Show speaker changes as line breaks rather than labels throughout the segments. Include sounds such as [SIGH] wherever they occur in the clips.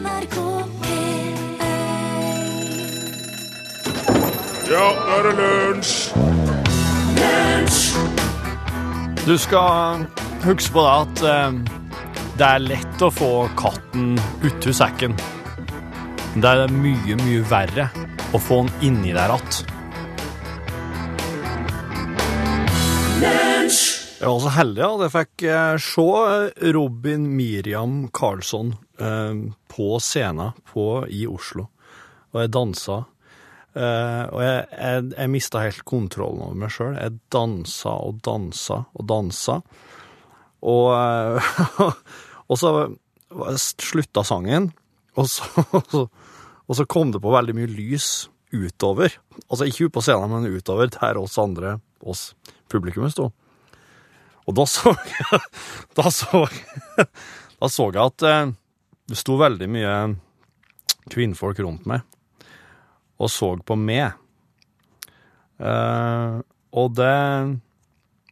NRK P1
Ja, nå er det lunsj!
Du skal huske på det at eh, det er lett å få katten uti sekken. Det er mye, mye verre å få den inni der att. Jeg var så heldig at jeg fikk eh, se Robin Miriam Karlsson eh, på scenen på, i Oslo. Og jeg dansa. Eh, og jeg, jeg, jeg mista helt kontrollen over meg sjøl. Jeg dansa og dansa og dansa. Og, eh, [LAUGHS] og så slutta sangen, og [LAUGHS] så, og så kom det på veldig mye lys utover. Altså ikke ut på scenen, men utover, der oss andre, oss publikummet, sto. Og da så jeg [LAUGHS] Da så, [LAUGHS] da så jeg at eh, det sto veldig mye kvinnfolk rundt meg og så på meg. Eh, og det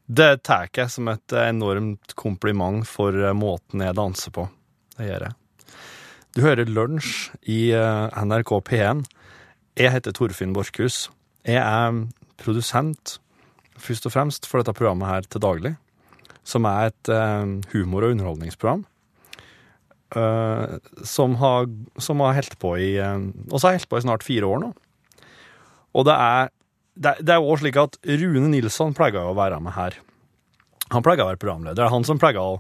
Det tar jeg som et enormt kompliment for eh, måten jeg danser på. Det gjør jeg. Du hører Lunsj i NRK P1. Jeg heter Torfinn Borchhus. Jeg er produsent, først og fremst, for dette programmet her til daglig som er et eh, humor- og underholdningsprogram. eh, som har, som har helt på i eh, Og så har helt på i snart fire år nå. Og det er det, er òg slik at Rune Nilsson pleier å være med her. Han pleier å være programleder. Det er han som pleier å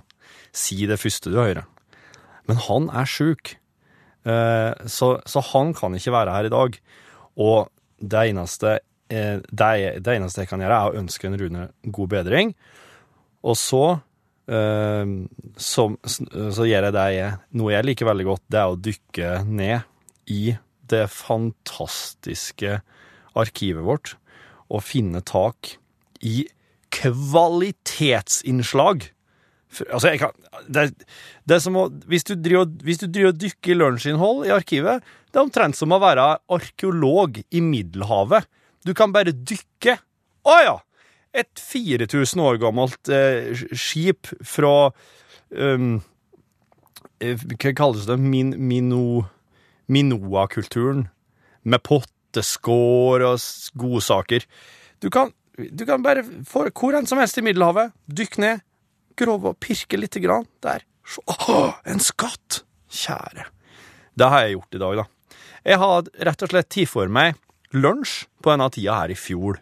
si det første du hører. Men han er sjuk, så, så han kan ikke være her i dag. Og det eneste, det, det eneste jeg kan gjøre, er å ønske en Rune god bedring. Og så eh, så, så gjør jeg det jeg Noe jeg liker veldig godt, det er å dykke ned i det fantastiske arkivet vårt og finne tak i kvalitetsinnslag. For, altså, kan, det, det er som å, hvis du driver, hvis du driver og dykker lunsjinnhold i arkivet, det er omtrent som å være arkeolog i Middelhavet. Du kan bare dykke. Å ja! Et 4000 år gammelt eh, skip fra um, Hva kalles det? Min, mino, Minoa-kulturen. Med potteskår og godsaker. Du kan, du kan bare få hvor enn som helst i Middelhavet. Dykk ned, grove og pirke lite grann. Der. Så, å, en skatt! Kjære. Det har jeg gjort i dag, da. Jeg har rett og slett tatt for meg lunsj på denne tida her i fjor.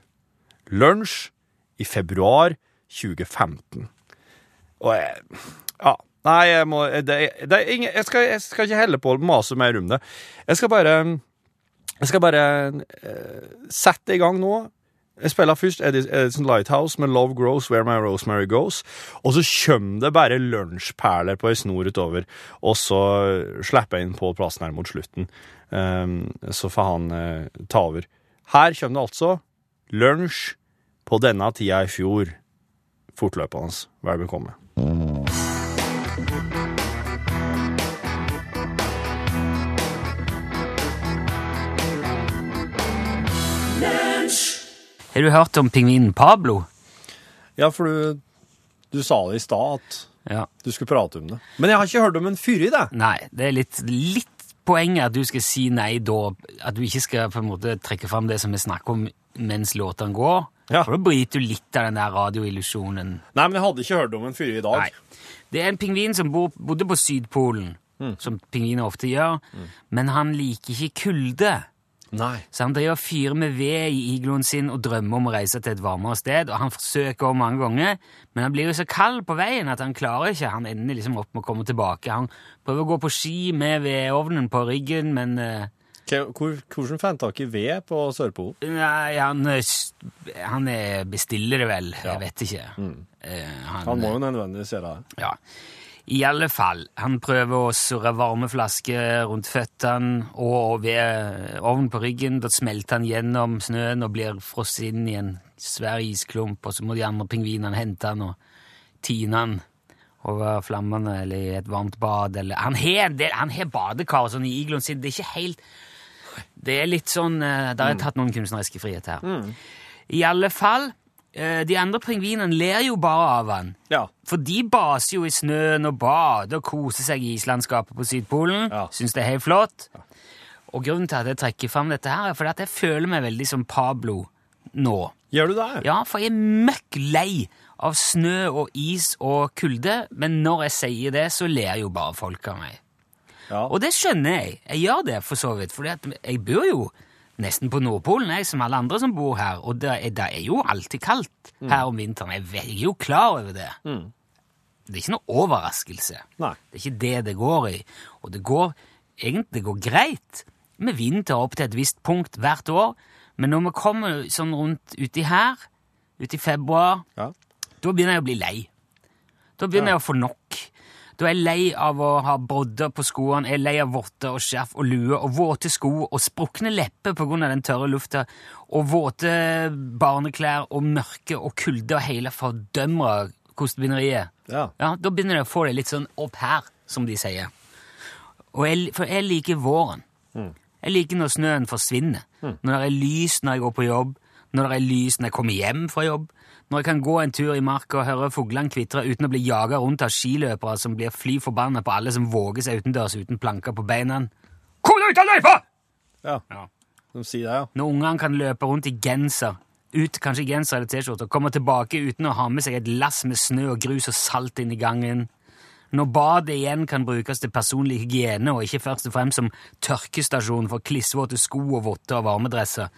Lunsj i februar 2015. Og jeg Ja. Nei, jeg må det, det er ingen, jeg, skal, jeg skal ikke helle på å mase mer om det. Jeg skal bare Jeg skal bare uh, sette i gang nå. Jeg spiller først Edison Lighthouse med Love Grows Where My Rosemary Goes. Og så kommer det bare lunsjperler på ei snor utover. Og så slipper jeg inn Pål Plassen her mot slutten. Um, så får han uh, ta over. Her kommer det altså lunsj på denne tida i fjor. Fortløpende. Vær bekomme.
Har du hørt om pingvinen Pablo?
Ja, for du, du sa det i stad at
Ja.
du skulle prate om det. Men jeg har ikke hørt om en fyr i det.
Nei, det er litt, litt poenget at du skal si nei da. At du ikke skal på en måte trekke fram det som vi snakker om mens låtene går.
Ja.
For da bryter du litt av den der radioillusjonen.
Nei, men jeg hadde ikke hørt om en fyr i dag.
Nei. Det er en pingvin som bor, bodde på Sydpolen, som pingviner ofte gjør, men han liker ikke kulde.
Nei.
Så han driver og fyrer med ved i igloen sin og drømmer om å reise til et varmere sted. Og han forsøker mange ganger, men han blir jo så kald på veien at han klarer ikke. Han ender liksom opp med å komme tilbake. Han prøver å gå på ski med vedovnen på ryggen, men eh,
Hvor, hvordan fant han tak ved på Sørpolen?
Nei, han, eh, han er bestiller det vel. Jeg vet ikke. Mm.
Han må jo nødvendigvis gjøre det.
Ja. I alle fall, han prøver å surre varme flasker rundt føttene og ved ovnen på ryggen. Da smelter han gjennom snøen og blir frosset inn i en svær isklump, og så må de andre pingvinene hente han og tine han over flammene eller i et varmt bad. Eller. Han han har badekar og sånn i igloen sin. Det er ikke helt Det er litt sånn eh, Der jeg tatt noen kunstneriske friheter her. I alle fall eh, de andre pingvinene ler jo bare av han.
Ja.
For de baser jo i snøen og bader og koser seg i islandskapet på Sydpolen.
Ja.
Syns det er helt flott. Og grunnen til at jeg trekker fram dette her, er fordi at jeg føler meg veldig som Pablo nå.
Gjør du det?
Ja, for jeg er møkk lei av snø og is og kulde, men når jeg sier det, så ler jo bare folk av meg.
Ja.
Og det skjønner jeg. Jeg gjør det for så vidt, for jeg bor jo nesten på Nordpolen, jeg, som alle andre som bor her, og det er, det er jo alltid kaldt her om vinteren. Jeg jeg er jo klar over det. Det er ikke noe overraskelse.
Nei.
Det er ikke det det går i. Og det går egentlig det går greit med vinter opp til et visst punkt hvert år, men når vi kommer sånn rundt uti her, uti februar,
Ja.
da begynner jeg å bli lei. Da begynner jeg å få nok. Da er jeg lei av å ha brodder på skoene, jeg er lei av votter og skjerf og lue og våte sko og sprukne lepper av den tørre lufta og våte barneklær og mørke og kulde og hele fordømra kostebinderiet.
Ja.
Ja, da begynner det å få det litt sånn opp her, som de sier. Og jeg, for jeg liker våren. Jeg liker når snøen forsvinner. Når det er lys når jeg går på jobb, når det er lys når jeg kommer hjem fra jobb, når jeg kan gå en tur i marka og høre fuglene kvitre uten å bli jaga rundt av skiløpere som blir fly forbanna på alle som våger seg utendørs uten planker på beina. Kom deg ut av løypa!
ja.
Ja.
De sier det, ja.
Når ungene kan løpe rundt i genser, ut kanskje i genser eller T-skjorte, og komme tilbake uten å ha med seg et lass med snø og grus og salt inn i gangen. Når badet igjen kan brukes til personlig hygiene og ikke først og fremst som tørkestasjon for klissvåte sko og votter og varmedresser.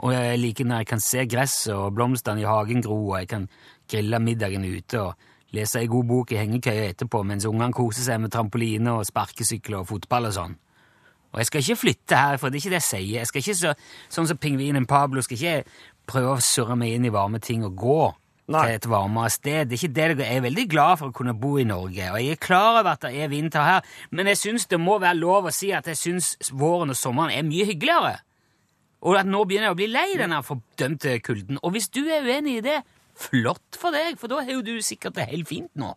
Og jeg liker når jeg kan se gresset og blomstene i hagen gro, og jeg kan grille middagen ute og lese ei god bok i hengekøya etterpå mens ungene koser seg med trampoline og sparkesykler og fotball og sånn. Og jeg skal ikke flytte her, for det er ikke det jeg sier. Jeg skal ikke så, Sånn som pingvinen Pablo skal ikke prøve å surre meg inn i varme ting og gå
Nei.
til et varmere sted. Det er ikke det det går. Jeg er veldig glad for å kunne bo i Norge, og jeg er klar over at det er vinter her, men jeg syns det må være lov å si at jeg syns våren og sommeren er mye hyggeligere. Og at nå begynner jeg å bli lei denne fordømte kulden. Og hvis du er uenig i det, flott for deg, for da har jo du sikkert det helt fint nå.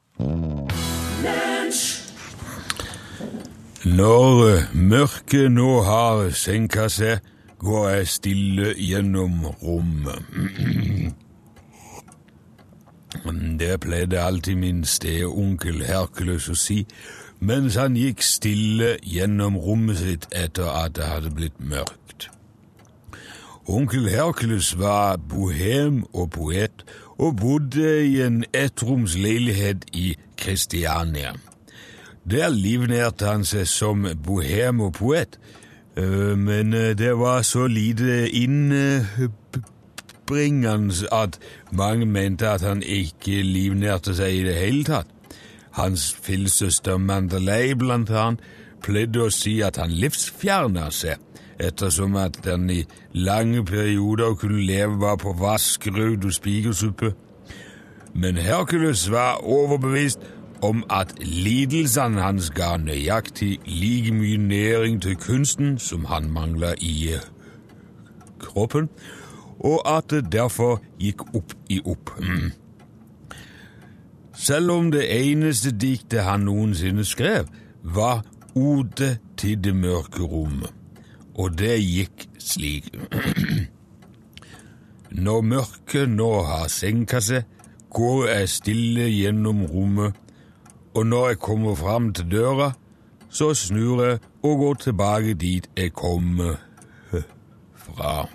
Når eh, mørket nå har senka seg, går jeg stille gjennom rommet. [CLEARS THROAT] Det pleide alltid min steonkel Hercules å si mens han gikk stille gjennom rommet sitt etter at det hadde blitt mørkt. Onkel Hercules var bohem og poet og bodde i en ettromsleilighet i Kristiania. Der livnærte han seg som bohem og poet, øh, men det var så lite innbringende at mange mente at han ikke livnærte seg i det hele tatt. Hans filsøster Mandalay blant annet pleide å si at han livsfjerna seg, ettersom at den i lange perioder kunne leve bare på vaskerød og spikersuppe. Men Hercules var overbevist om at lidelsene hans ga nøyaktig like mye næring til kunsten som han mangla i eh, kroppen, og at det derfor gikk opp i opp. Mm. Selv om det eneste diktet han noensinne skrev, var Ode til det mørke rommet, og det gikk slik. [CLEARS THROAT] Når mørket nå har senka seg, går jeg stille gjennom rommet, og når jeg kommer fram til døra, så snur jeg og går tilbake dit jeg kom eh, fra.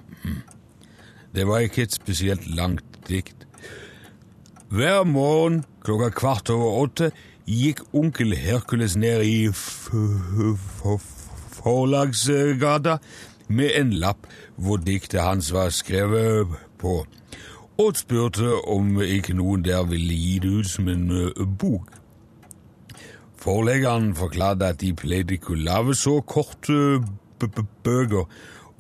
Det var ikke et spesielt langt dikt. Hver morgen klokka kvart over åtte gikk onkel Hercules ned i f- forlagsgata med en lapp hvor diktet hans var skrevet på, og spurte om ikke noen der ville gi det ut som en bok. Forleggeren forklarte at de pleide ikke å lage så korte bøker,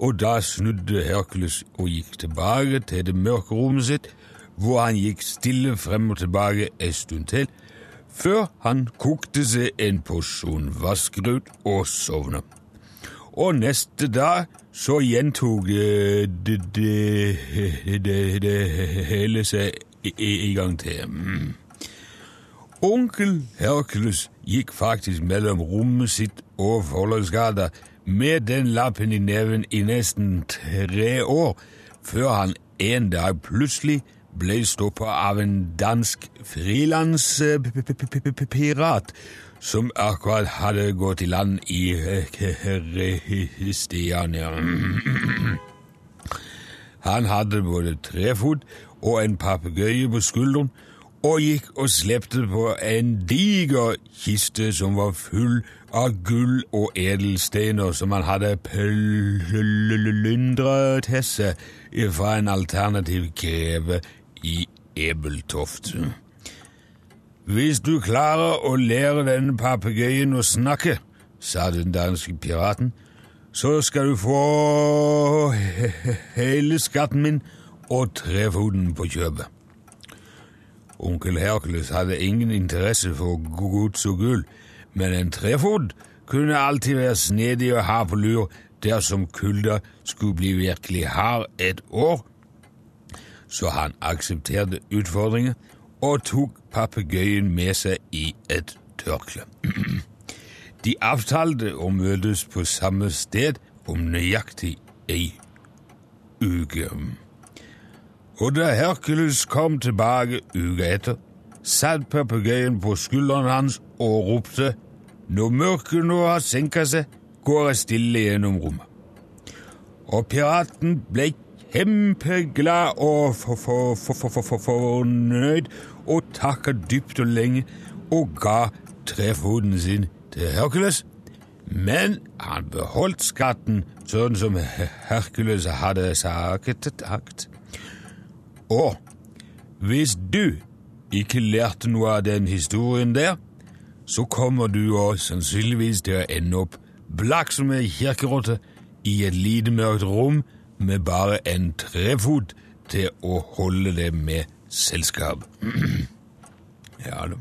og da snudde Hercules og gikk tilbake til det mørke rommet sitt, hvor han gikk stille frem og tilbake en stund til, før han kokte seg en porsjon vaskegrøt og sovna. Og neste dag så gjentok eh, det, det, det, det hele seg i, gang til. Mm. Onkel Hercules gikk faktisk mellom rommet sitt og Forlagsgata med den lappen i neven i nesten tre år, før han en dag plutselig ble stoppa av en dansk frilanspirat som akkurat hadde gått i land i Kristiania. [CLEARS THROAT] Han hadde både trefot og en papegøye på skulderen, og gikk og slepte på en diger kiste som var full av gull og edelstener som han hadde plyndret til seg fra en alternativ greve i Ebeltoft. Hvis du klarer å lære denne papegøyen å snakke, sa den danske piraten, så skal du få hele skatten min og trefoten på kjøpet. Onkel Hercules hadde ingen interesse for gods og gull, men en trefot kunne alltid være snedig å ha på lur dersom kulda skulle bli virkelig hard et år. Så han aksepterte utfordringen og tok papegøyen med seg i et tørkle. [CLEARS THROAT] De avtalte å møtes på samme sted om nøyaktig ei uke. Og da Hercules kom tilbake uka etter, satt papegøyen på skulderen hans og ropte Når mørket nå har senka seg, går jeg stille gjennom rommet. Og piraten ble kjempeglad og for- for- for- for- fornøyd og takka dypt og lenge og ga trefoten sin til Hercules. Men han beholdt skatten sånn som Hercules hadde sagt. Og hvis du ikke lærte noe av den historien der, så kommer du òg sannsynligvis til å ende opp blakk som ei kirkerotte i et lite mørkt rom med bare en trefot til å holde det med selskap. [CLEARS THROAT] ja da.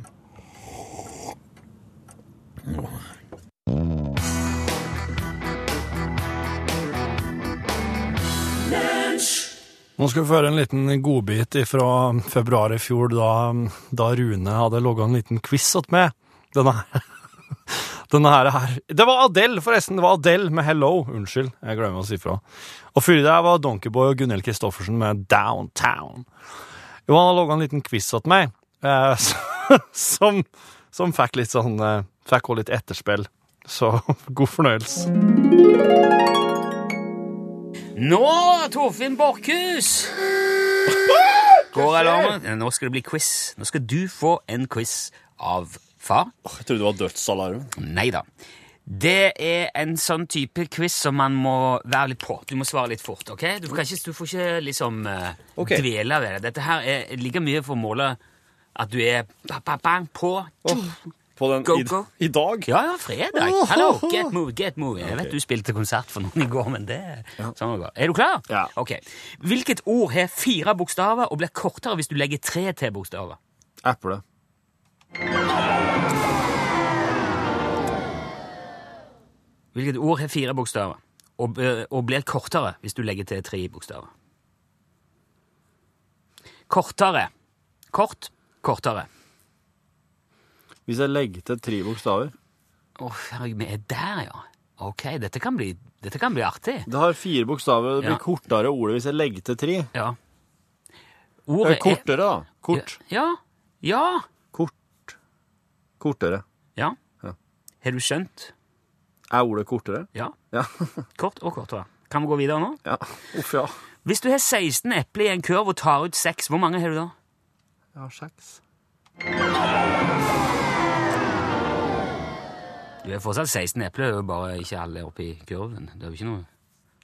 Nå skal vi få høre en liten godbit fra februar i fjor, da, da Rune hadde logga en liten quiz åt meg. Denne her. [LAUGHS] Denne her, her. Det var Adele, forresten. Det var Adele med Hello. Unnskyld, jeg glemmer å si fra. Og før det var Donkeyboy og Gunhild Kristoffersen med Downtown. Jo, han har laga en liten quiz åt meg, eh, [LAUGHS] som, som fikk litt sånn eh, Fikk også litt etterspill. Så [LAUGHS] god fornøyelse.
Nå, Torfinn Borchhus! [LAUGHS] Går alarmen? Nå skal det bli quiz. Nå skal du få en quiz av far.
Jeg trodde det var dødsalarm.
Nei da. Det er en sånn type quiz som man må være litt på. Du må svare litt fort. ok? Du, kan ikke, du får ikke liksom uh,
okay.
dvele ved det. Dette her er like mye for å måle at du er ba, ba, bang, på.
På den
Go,
i,
go.
i dag?
Ja, ja, fredag. Hallo, get move, get move. Jeg vet du spilte konsert for noen i går, men det sånn går. Er du klar?
Ja.
Ok. Hvilket ord har fire bokstaver og blir kortere hvis du legger tre til bokstaver?
Eple.
Hvilket ord har fire bokstaver og, og blir kortere hvis du legger til tre bokstaver? Kortere. Kort, kortere.
Hvis jeg legger til tre bokstaver
Å, herregud, vi er der, ja. Ok, dette kan bli, dette kan bli artig.
Det har fire bokstaver, det blir
Ja.
kortere ordet hvis jeg legger til tre.
Ja. Ordet er
kortere, da. Kort.
Ja. Ja.
Kort. Kortere.
Ja.
Ja.
Har du skjønt?
Er ordet kortere?
Ja.
Ja. [LAUGHS]
Kort og kortere. Kan vi gå videre nå?
ja. Uff, ja.
Hvis du har 16 epler i en kurv og tar ut 6, hvor mange har du da?
Jeg har seks.
Du har fortsatt 16 epler, det er bare ikke alle oppi kurven. Det er jo ikke noe...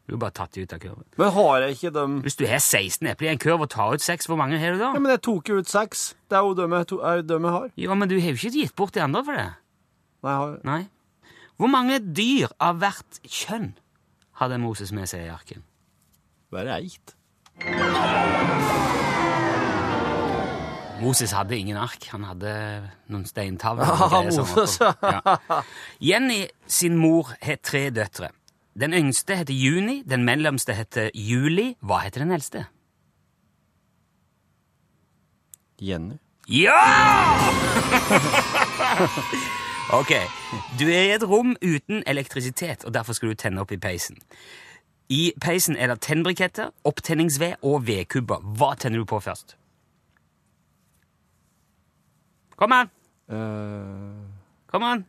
Du har bare tatt de ut av kurven.
Men har jeg ikke dem
Hvis du har 16 epler i en kurv og tar ut 6, hvor mange har du da?
Ja, men jeg tok jo ut seks. Det er jo dem jeg, to, jeg har.
Ja, men du har jo ikke gitt bort de andre for det.
Nei, jeg har
Nei. Hvor mange dyr av hvert kjønn hadde Moses med seg i arken?
bare eit.
Moses hadde ingen ark, han hadde noen steintavler. [LAUGHS]
Ja, Moses,
ja. Jenny sin mor har tre døtre. Den yngste heter Juni, den mellomste heter Juli. Hva heter den eldste?
Jenny.
Ja! [LAUGHS] ok, du er i et rom uten elektrisitet, og derfor skal du tenne opp i peisen. I peisen er det tennbriketter, opptenningsved og vedkubber. Hva tenner du på først? Kom an!
Uh,
Kom an!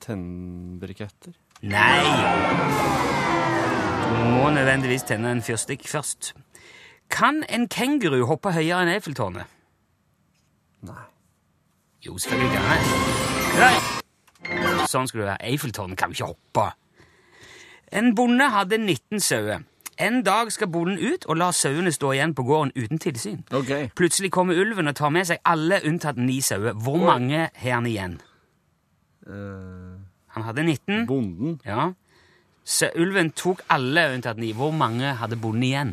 Tennbriketter.
Nei! Du må nødvendigvis tenne en fyrstikk først. Kan en kenguru hoppe høyere enn Eiffeltårnet?
Nei.
Jo, selvfølgelig kan det. Sånn skulle det være. Eiffeltårnet kan jo ikke hoppe. En bonde hadde 19 sauer. En dag skal bonden ut og la sauene stå igjen på gården uten tilsyn.
Okay.
Plutselig kommer ulven og tar med seg alle unntatt ni sauer. Hvor mange har han igjen?
Uh,
Han hadde 19.
bonden.
Ja. Så ulven tok alle unntatt ni. Hvor mange hadde bonden igjen?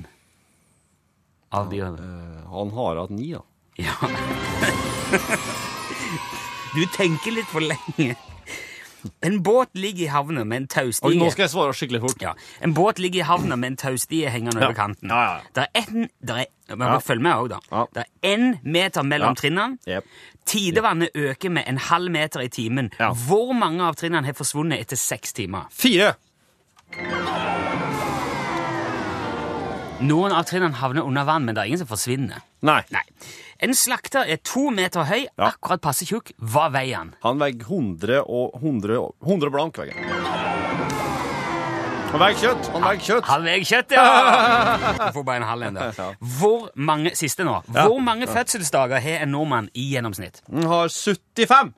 Av de
uh, han har hatt ni, da.
Ja. [LAUGHS] Du tenker litt for lenge. En båt ligger i havna med en taustie
nå skal jeg svare skikkelig fort.
ja, En båt ligger i havna med en taustige hengende
Ja.
over kanten.
Ja.
Det er en, der er, men
Ja.
Følg med òg, da. Det er én meter mellom trinnene.
Yep.
Tidevannet øker med en halv meter i timen. Hvor mange av trinnene har forsvunnet etter seks timer?
Fire!
Noen av trinnene havner under vann, men det er ingen som forsvinner.
Nei.
Nei. En slakter er to meter høy,
Ja.
akkurat passe tjukk. Hva veier han?
Han veier 100 og 100, 100 blank, veier han. Veier kjøtt! Han veier kjøtt!
Han veier kjøtt, ja! [LAUGHS] Du får bare en halv en der. Hvor mange, siste nå, hvor mange fødselsdager har en nordmann i gjennomsnitt?
Han har 75!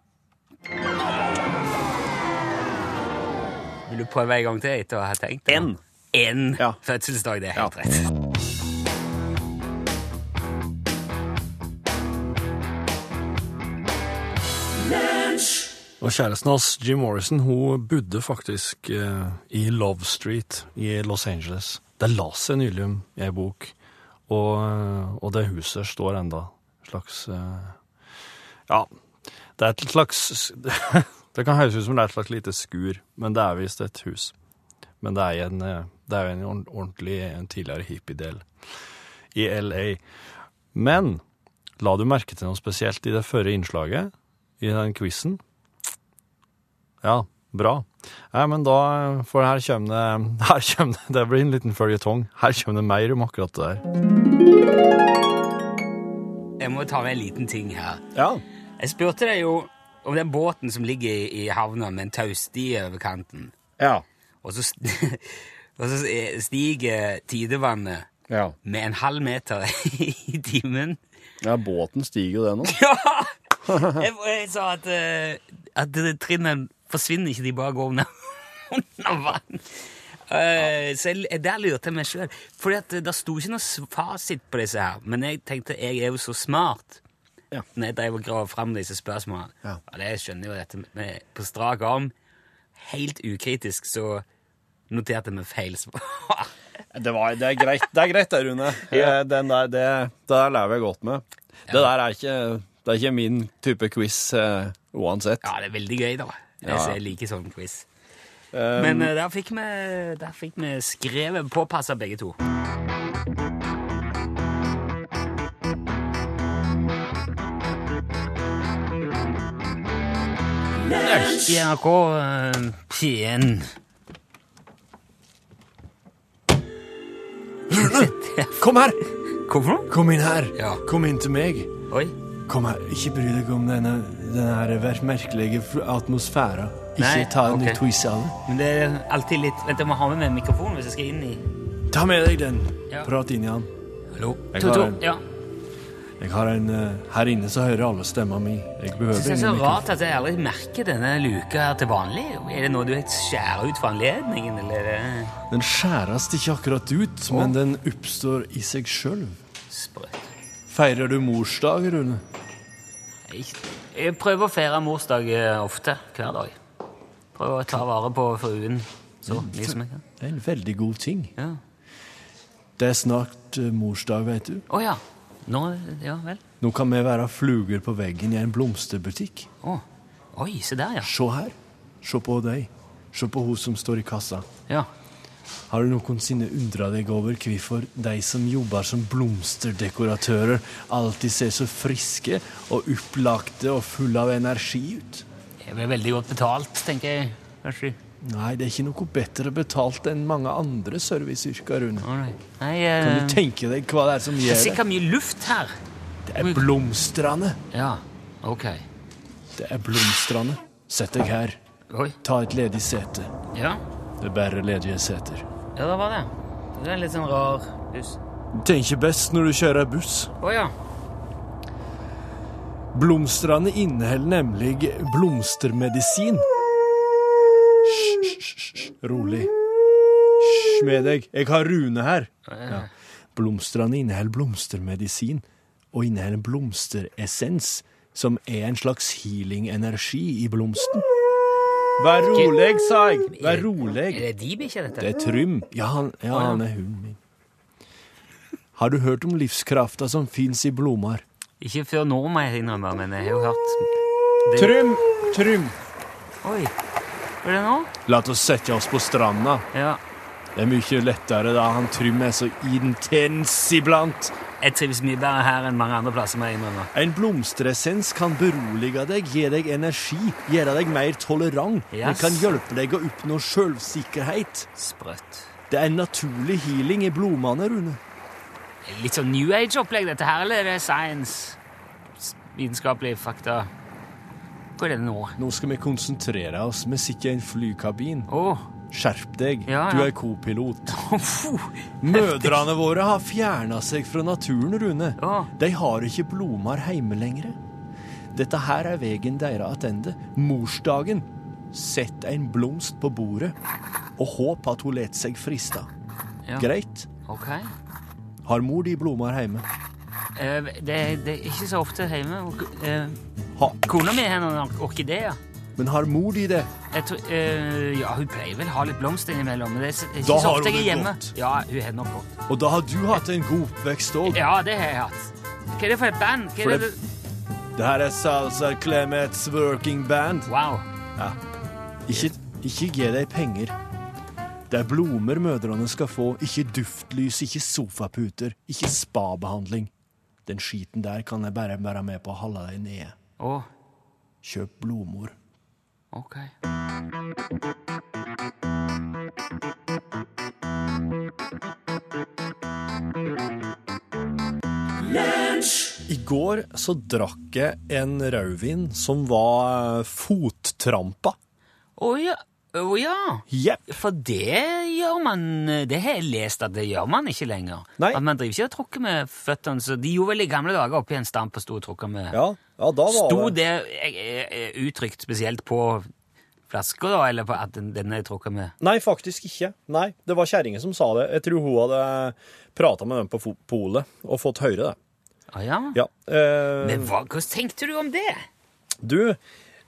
Vil du prøve en gang til etter å ha tenkt?
En.
En
Ja.
fødselsdag, det er helt
Ja.
rett.
Og kjæresten hans, Jim Morrison, hun bodde faktisk eh, i Love Street i Los Angeles. Det la seg nylig i ei bok, og, eh, og det huset står enda. Slags eh, Ja, det er et slags [LAUGHS] Det kan høres ut som det er et slags lite skur, men det er visst et hus. Men det er jo en, eh, en ordentlig en tidligere hippiedel i LA. Men la du merke til noe spesielt i det førre innslaget, i den quizen? Ja, bra. Ja, men da, for her kommer det, [LAUGHS] her kommer det, det blir en liten føljetong. Her kommer det mer om akkurat det der.
Jeg må ta med en liten ting her.
Ja.
Jeg spurte deg jo om den båten som ligger i, havna med en taustie over kanten.
Ja.
Og så, [LAUGHS] og så stiger tidevannet
Ja.
med en halv meter [LAUGHS] i timen.
ja båten stiger jo det nå.
Ja! Jeg, jeg sa at, eh, at det trinnene forsvinner ikke, de bare går under, [LAUGHS] vann. Uh, så jeg, der lurte jeg meg sjøl. For det sto ikke noe fasit på disse her. Men jeg tenkte jeg er jo så smart
Ja.
når jeg drev og grav fram disse spørsmålene.
Ja.
Og det skjønner jo dette med, på strak arm. Helt ukritisk så noterte vi feil svar. [LAUGHS]
Det, var, det er greit, det, er greit det, Rune. [LAUGHS] Eh, Den der, det, det der lever jeg godt med. Det der er ikke, det er ikke min type quiz uh, uansett.
ja, det er veldig gøy, da. Jeg,
Ja.
jeg liker sånn quiz.
Um,
Men uh, der fikk vi, der fikk vi skrevet påpassa begge to. I NRK eh, P1
Kom her!
Hvorfor?
Kom inn her!
Ja.
Kom inn til meg.
Oi.
Kom her. Ikke bry deg om denne, denne her merkelige atmosfæra. Ikke
Nei,
ta en
okay.
twist av det.
Men det er alltid litt Vent, jeg må ha med meg mikrofonen hvis jeg skal inn i
Ta med deg den.
Ja.
Prat inn i den.
Hallo?
Jeg har en.
Ja.
Jeg har en, eh, her inne så hører alle stemma mi. Jeg
Jeg
ingen
synes det er så
mikrofon.
rart at jeg aldri merker denne luka her til vanlig. Er det noe du skjærer ut for anledningen, eller er
Den skjæres ikke akkurat ut, men den oppstår i seg sjøl. Feirer du morsdag, Rune?
Jeg, jeg prøver å feire morsdag eh, ofte, hver dag. Prøver å ta vare på fruen så mye som jeg kan.
Det er en veldig god ting.
Ja.
Det er snart eh, morsdag, vet du.
Å ja. Nå Ja vel.
Nå kan vi være fluger på veggen i en blomsterbutikk.
Å. Oi, se der, ja.
Se her. Se på deg. Se på hun som står i kassa.
ja.
Har du noensinne undra deg over hvorfor de som jobber som blomsterdekoratører, alltid ser så friske og opplagte og fulle av energi ut?
Det blir veldig godt betalt, tenker jeg. Kanskje.
Nei, det er ikke noe bedre betalt enn mange andre serviceyrker, Rune.
Å nei. Nei,
Kan du tenke deg hva det er som
det er
gjør det?
sikkert mye luft her.
Det er blomstene.
Ja, ok.
Det er blomstrende. Sett deg her. Ta et ledig sete.
Ja.
Det er bare ledige seter.
Ja, det var det. Det er en litt sånn rar buss.
Du tenker best når du kjører buss.
Å ja.
Blomstrene inneholder nemlig blomstermedisin. Hysj. Rolig. Hysj med deg. Jeg har Rune her. Ja. Blomstrene inneholder blomstermedisin, og inneholder blomsteressens, som er en slags healing-energi i blomsten. Vær rolig, sa jeg. Vær rolig.
Er det de bikkja, dette?
Det er Trym. Ja, han, ja, han er hunden min. Har du hørt om livskrafta som fins i blomster?
Ikke før nå, må jeg innrømme, men jeg har jo hørt det...
Trym! Trym!
Oi. Hva er det nå?
La oss sette oss på stranda.
Ja.
Det er mye lettere da han Trym er så intens iblant.
Jeg trives mye bedre her enn mange andre plasser, Med innrømme.
En blomsteressens kan berolige deg, gi deg energi, gjøre deg mer tolerant. Den kan hjelpe deg å oppnå selvsikkerhet.
Sprøtt.
Det er en naturlig healing i blomstene, Rune.
Litt sånn New Age-opplegg, dette her, eller er det science? Vitenskapelige fakta? Hvor er det nå?
Nå skal vi konsentrere oss. Vi sitter i en flykabin.
Å,
Skjerp deg,
Ja,
du er kopilot. [LAUGHS]
fuh.
Mødrene våre har fjerna seg fra naturen, Rune.
Ja.
De har ikke blomar hjemme lenger. Dette her er veien deres tilbake. Morsdagen. Sett en blomst på bordet, og håp at hun lar seg friste.
Ja.
Greit.
ok.
Har mor di blomar hjemme?
Uh, det, det er ikke så ofte hjemme.
Uh.
Kona mi har noen orkideer.
Men har mor di det?
Jeg tror, eh, ja, hun pleier vel å ha litt blomster innimellom, men det er ikke
Da
så ofte jeg er hjemme.
godt.
Ja, hun har nok godt.
Og da har du hatt en god oppvekst òg.
Ja, det har jeg hatt. Hva er det for et band? Hva
For
er
det-
det?
Det her er Salsa Clemets Working Band.
Wow.
Ikke, ikke gi dem penger. Det er blomer mødrene skal få, ikke duftlys, ikke sofaputer, ikke spabehandling. Den skiten der kan jeg bare være med på å holde deg nede. Kjøp blomster.
Ok.
I går så drakk jeg en rødvin som var fottrampa.
Å ja. Å ja.
Yep.
For det gjør man Det har jeg lest at det gjør man ikke lenger.
Nei.
At man driver ikke og tråkker med føttene. Så de gjorde vel i gamle dager oppi en stamp og sto og tråkka med
Ja, ja, da var
Sto
det
det eh, eh, uttrykt spesielt på flasker, da, eller på at den, den er tråkka med?
Nei, faktisk ikke. Nei, det var kjerringa som sa det. Jeg tror hun hadde prata med dem på polet og fått høre det.
Å ja?
Ja. Eh,
Men hva, hva tenkte du om det?
Du,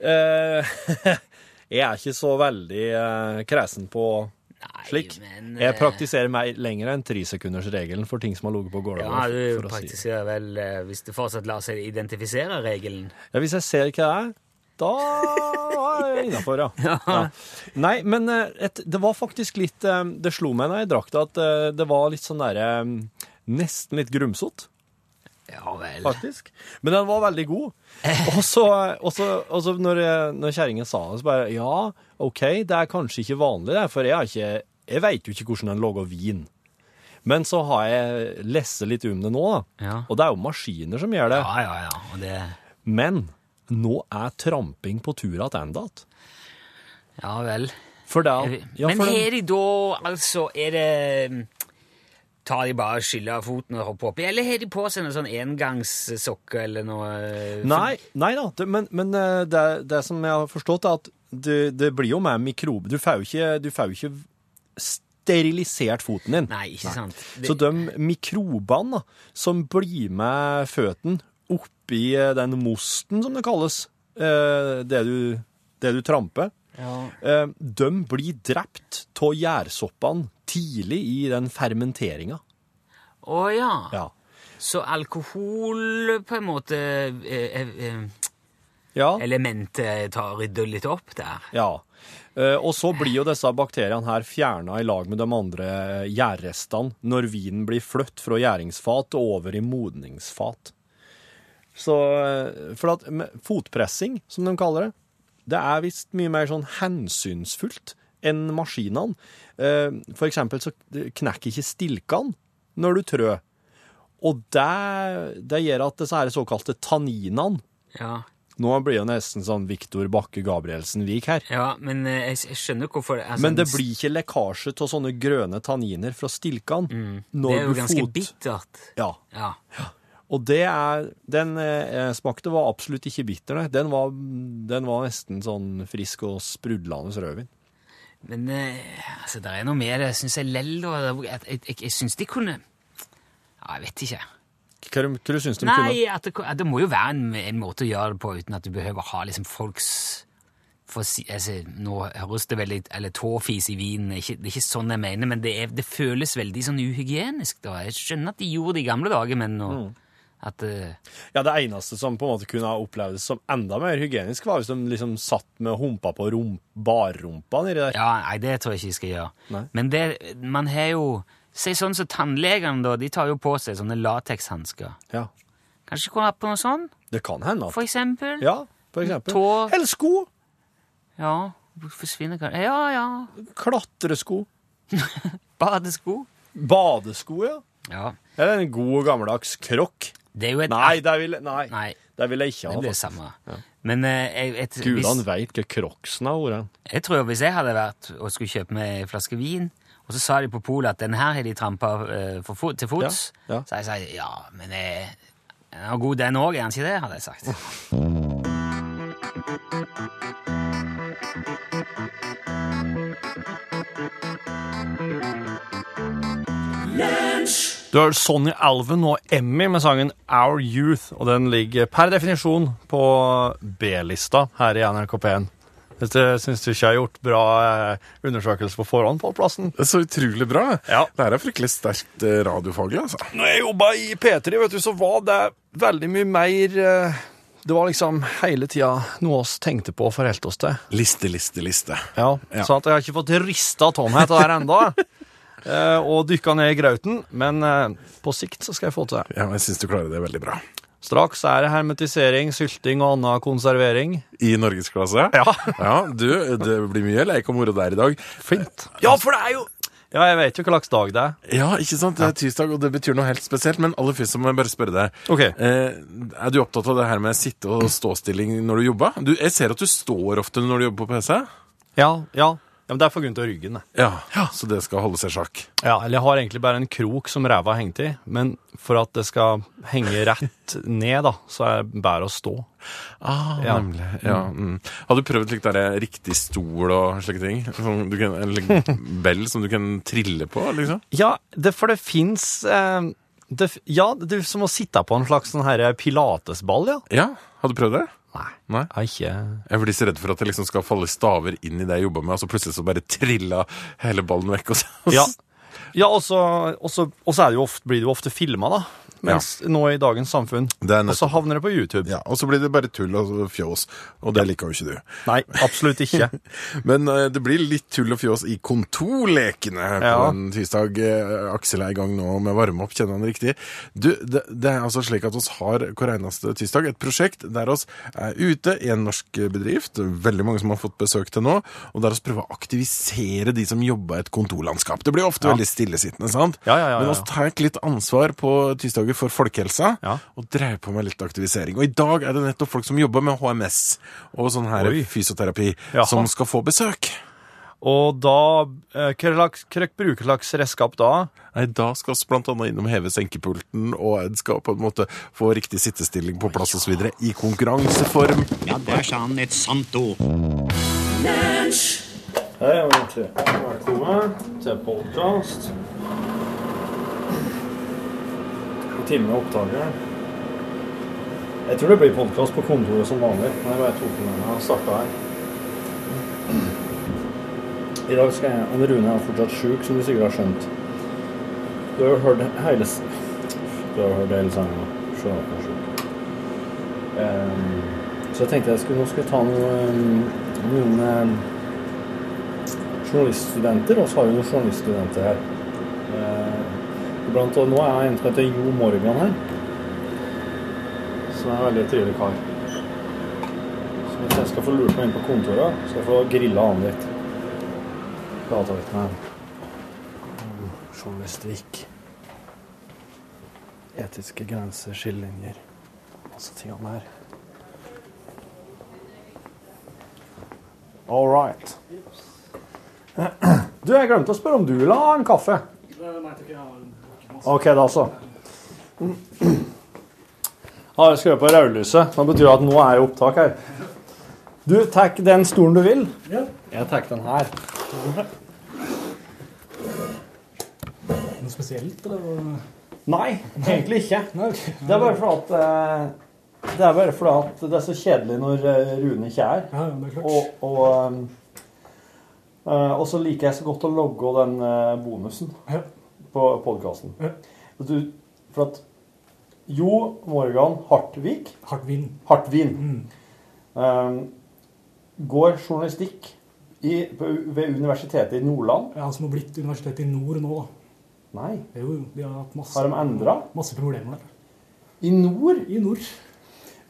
eh, [LAUGHS] jeg er ikke så veldig eh, kresen på
Nei,
slik.
men
Jeg
eh,
praktiserer meg lenger enn tresekundersregelen for ting som har ligget på gulvet.
Ja, du
å si.
praktiserer vel eh, Hvis det fortsatt lar seg identifisere regelen.
Ja, hvis jeg ser hva det er, da er jeg innafor, [LAUGHS] ja. ja. Nei, men eh, et, det var faktisk litt Det slo meg når jeg drakk det, at det var litt sånn derre Nesten litt grumsete.
Ja vel.
faktisk. Men den var veldig god. Og så, og så, og så når, når kjerringa sa det, så bare Ja, OK, det er kanskje ikke vanlig, det, for jeg har ikke Jeg veit jo ikke hvordan den lager vin. Men så har jeg lest litt om det nå, da.
Ja.
Og det er jo maskiner som gjør det.
Ja, ja, ja. Og det
Men nå er tramping på tur tilbake.
Ja vel.
For det ja,
Men
for
i da Altså, er det Tar de bare skyller foten og hopper oppi, eller har de på seg noen sånn engangssokker eller noe?
Nei, nei da, det, men, men eh, det, det som jeg har forstått, er at det, det blir jo med mikrobe. Du får jo ikke, du får jo ikke sterilisert foten din.
Nei, ikke sant. Det,
Så de mikrobene da, som blir med føttene oppi eh, den mosten, som det kalles, eh, det du, det du tramper,
ja.
eh, de blir drept av gjærsoppene tidlig i den fermenteringa.
Å ja.
Ja.
Så alkohol på en måte eh, eh, eh,
Ja.
Elementet tar rydder litt opp der.
Ja. Eh, Og så blir jo disse bakteriene her fjerna i lag med de andre gjærrestene når vinen blir flytt fra gjæringsfat og over i modningsfat. Så eh, For at fotpressing, som de kaller det, det er visst mye mer sånn hensynsfullt enn maskinene. Eh, For eksempel så knekker ikke stilkene når du trør. Og det, det gjør at disse her såkalte tanninene
Ja.
Nå blir det nesten sånn Viktor Bakke Gabrielsen-vik her.
Ja, men eh, jeg, jeg skjønner hvorfor altså,
Men det blir ikke lekkasje av sånne grønne tanniner fra stilkene.
Mm. Det er jo ganske bittert.
Ja.
Ja.
Og det er Den jeg smakte var absolutt ikke bitter. Den var, den var nesten sånn frisk og sprudlende rødvin.
Men eh, altså, det er noe med det, syns jeg lell. da. Jeg, jeg, jeg, syns de kunne Ja, jeg vet ikke.
Hva, hva du syns kunne?
Nei, at det, at det må jo være en, en måte å gjøre det på uten at du behøver å ha liksom folks for altså, Nå høres det veldig Eller tåfis i vinen, det er ikke, sånn jeg mener, men det, er, det føles veldig sånn uhygienisk. da. Jeg skjønner at de gjorde det i gamle dager, men nå at uh,
Ja, Det eneste som på en måte kunne ha opplevdes som enda mer hygienisk, var hvis de liksom satt med humpa på rom, barrumpa nedi der.
Ja, nei, det tror jeg ikke jeg skal gjøre.
Nei.
Men det, man har jo Se sånn som tannlegene, da. De tar jo på seg sånne latekshansker.
Ja.
Kanskje kunne hatt på noe sånn,
Det kan hende at
for eksempel?
Ja, for eksempel.
Tå-
Eller sko.
Ja, forsvinner kanskje Ja, ja.
Klatresko. [LAUGHS]
Badesko.
Badesko, ja.
Ja.
Eller en god gammeldags krokk.
Det er jo et
Nei, det vil, nei,
Nei,
det vil jeg ikke ha.
det blir det
samme.
samme. Men eh, jeg,
Gudene veit hva Crocsen har vært.
jeg tror hvis jeg hadde vært og skulle kjøpe meg en flaske vin, og så sa de på polet at den her har de trampa uh, fot, til fots,
Ja, ja.
så jeg sagt ja, men eh, den er god den òg, er den ikke det? hadde jeg sagt. [LAUGHS]
Du har Sonny Alven og Emmy med sangen Our Youth, og den ligger per definisjon på B-lista her i NRK P1. Dette syns du ikke har gjort bra eh, undersøkelse på forhånd på plassen.
Det er så utrolig bra.
Ja.
Det her er fryktelig sterkt eh, radiofaglig, altså.
Når jeg jobba i P3, vet du, så var det veldig mye mer eh, Det var liksom hele tida noe oss tenkte på og forholdt oss til.
Liste, liste, liste.
Ja,
Ja.
Så at jeg har ikke fått rista tomhet der ennå. Eh, og dykka ned i grauten. Men eh, på sikt så skal jeg få til det.
Ja, jeg syns du klarer det veldig bra.
Straks er det hermetisering, sylting og annen konservering.
I norgesklasse?
Ja.
ja. Du, det blir mye leik og moro der i dag.
Fint. Ja, for det er jo Ja, jeg vet jo hva slags dag det er.
Ja, ikke sant? Det er tirsdag, og det betyr noe helt spesielt. Men aller først må jeg bare spørre deg.
Ok.
Eh, er du opptatt av det her med sitte- og ståstilling når du jobber? Du, jeg ser at du står ofte når du jobber på PC.
Ja, ja. Ja men det er for grunn til ryggen. det.
Ja, Så det skal holde seg i sjakk.
Ja, eller jeg har egentlig bare en krok som ræva har hengt i, men for at det skal henge rett [LAUGHS] ned, da, så er det bedre å stå.
Ah,
Ja.
nemlig. Ja, mm. Har du prøvd litt der riktig stol og slike ting? Som du kan, eller [LAUGHS] bell som du kan trille på, liksom?
Ja, det, for det fins eh, Ja, det er som å sitte på en slags sånn her pilatesball, ja.
Ja, har du prøvd det?
Nei.
Nei?
Jeg ikke
Jeg blir så redd for at det liksom skal falle staver inn i det jeg jobber med, og så plutselig så bare trilla hele ballen vekk. Og så,
Ja, ja og så og så- og så er det ofte, blir det jo ofte filma, da. Mens nå i dagens samfunn. Og så havner det på YouTube.
Ja, og så blir det bare tull og fjås, og det liker jo ikke du.
Nei, absolutt ikke. [LAUGHS]
Men uh, det blir litt tull og fjås i kontorlekene på
Ja.
en tirsdag. Eh, Aksel er i gang nå med å varme opp, kjenner han riktig. Du, det, det er altså slik at oss har hver eneste tirsdag et prosjekt der oss er ute i en norsk bedrift, veldig mange som har fått besøk til nå, og der oss prøver å aktivisere de som jobber i et kontorlandskap. Det blir ofte veldig stillesittende, sant?
Ja, ja, ja,
Men
ja.
oss tar litt ansvar på tirsdager for folkehelsa,
Ja.
og dreier på med litt aktivisering. Og i dag er det nettopp folk som jobber med HMS og sånn her
Oi.
fysioterapi,
Jaha.
som skal få besøk.
Og da eh, Hva bruker slags redskap da?
Nei, Da skal vi annet innom heve senkepulten, og en skal på en måte få riktig sittestilling på plass osv. i konkurranseform.
Ja, der sa han et sant ord.
Hei, velkommen til podcast. Time med opptaker. Jeg tror det blir podcast på kontoret som vanlig. Men jeg bare tok den meg starta her. I dag skal jeg og Rune er fortsatt sjuk, som du sikkert har skjønt. Du har hørt hele Du har hørt hele sangen. Sjøl at han sjuk. Ehm, så jeg tenkte jeg skulle, nå skal ta noe, ehm, noen ehm, journaliststudenter, og så har vi noen journaliststudenter her. Iblant, og nå er jeg en som heter Jo Morgan her. Som er en veldig trivelig kar. Så hvis jeg skal få lurt meg inn på kontoret, skal jeg få grilla han litt. Prata litt med han. om Journalistikk. Etiske grenser, skillelinjer. Masse ting om det her. All right. [CLEARS THROAT] Du, jeg glemte å spørre om du vil ha en kaffe. OK, da så. Har [CLEARS THROAT] jeg skrevet på rødlyset. Det betyr at nå er det opptak her. Du, takk den stolen du vil.
Ja.
Jeg tar den her.
Noe spesielt, eller?
Nei, egentlig ikke. Det er bare fordi at eh, Det er bare fordi at det er så kjedelig når eh, Rune ikke er.
Ja, ja, det er klart.
Og, og, eh, og så liker jeg så godt å logge den bonusen
Ja.
På podkasten.
Ja.
For at Jo Morgan Hartvik
Hartvin.
Hartvin
Mm.
um, går journalistikk i, på, ved Universitetet i Nordland.
Ja, som har blitt Universitetet i nord nå, da.
Nei,
Jo, de har hatt masse,
har de endra?
masse problemer der.
I nord?
I nord.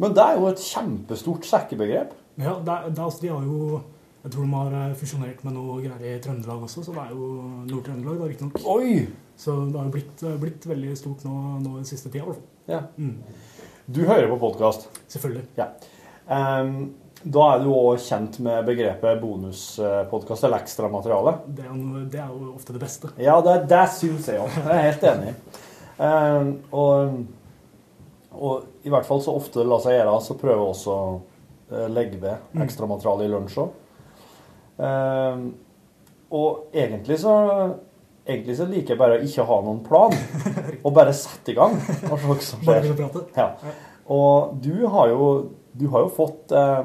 Men det er jo et kjempestort sekkebegrep.
Ja, det det altså, de har jo Jeg tror de har eh, fusjonert med noe greier i Trøndelag også, så det er jo Nord-Trøndelag, da, riktignok. Så det har jo blitt, blitt veldig stort nå, nå den siste tida.
Ja.
Mm.
Du hører på podkast.
Selvfølgelig.
Ja. Um, da er du òg kjent med begrepet bonuspodkast eller ekstramateriale.
Det er, det er jo ofte det beste.
Ja, det, det syns jeg òg. Jeg er helt enig. Um, og, og i hvert fall så ofte det lar seg gjøre, så prøver jeg også å eh, legge ved ekstramateriale i lunsj òg. Ehm, og egentlig så Egentlig så liker jeg bare å ikke ha noen plan, [LAUGHS] og bare sette i gang. Og se hva som skjer. Ja. Og du har jo, du har jo fått eh,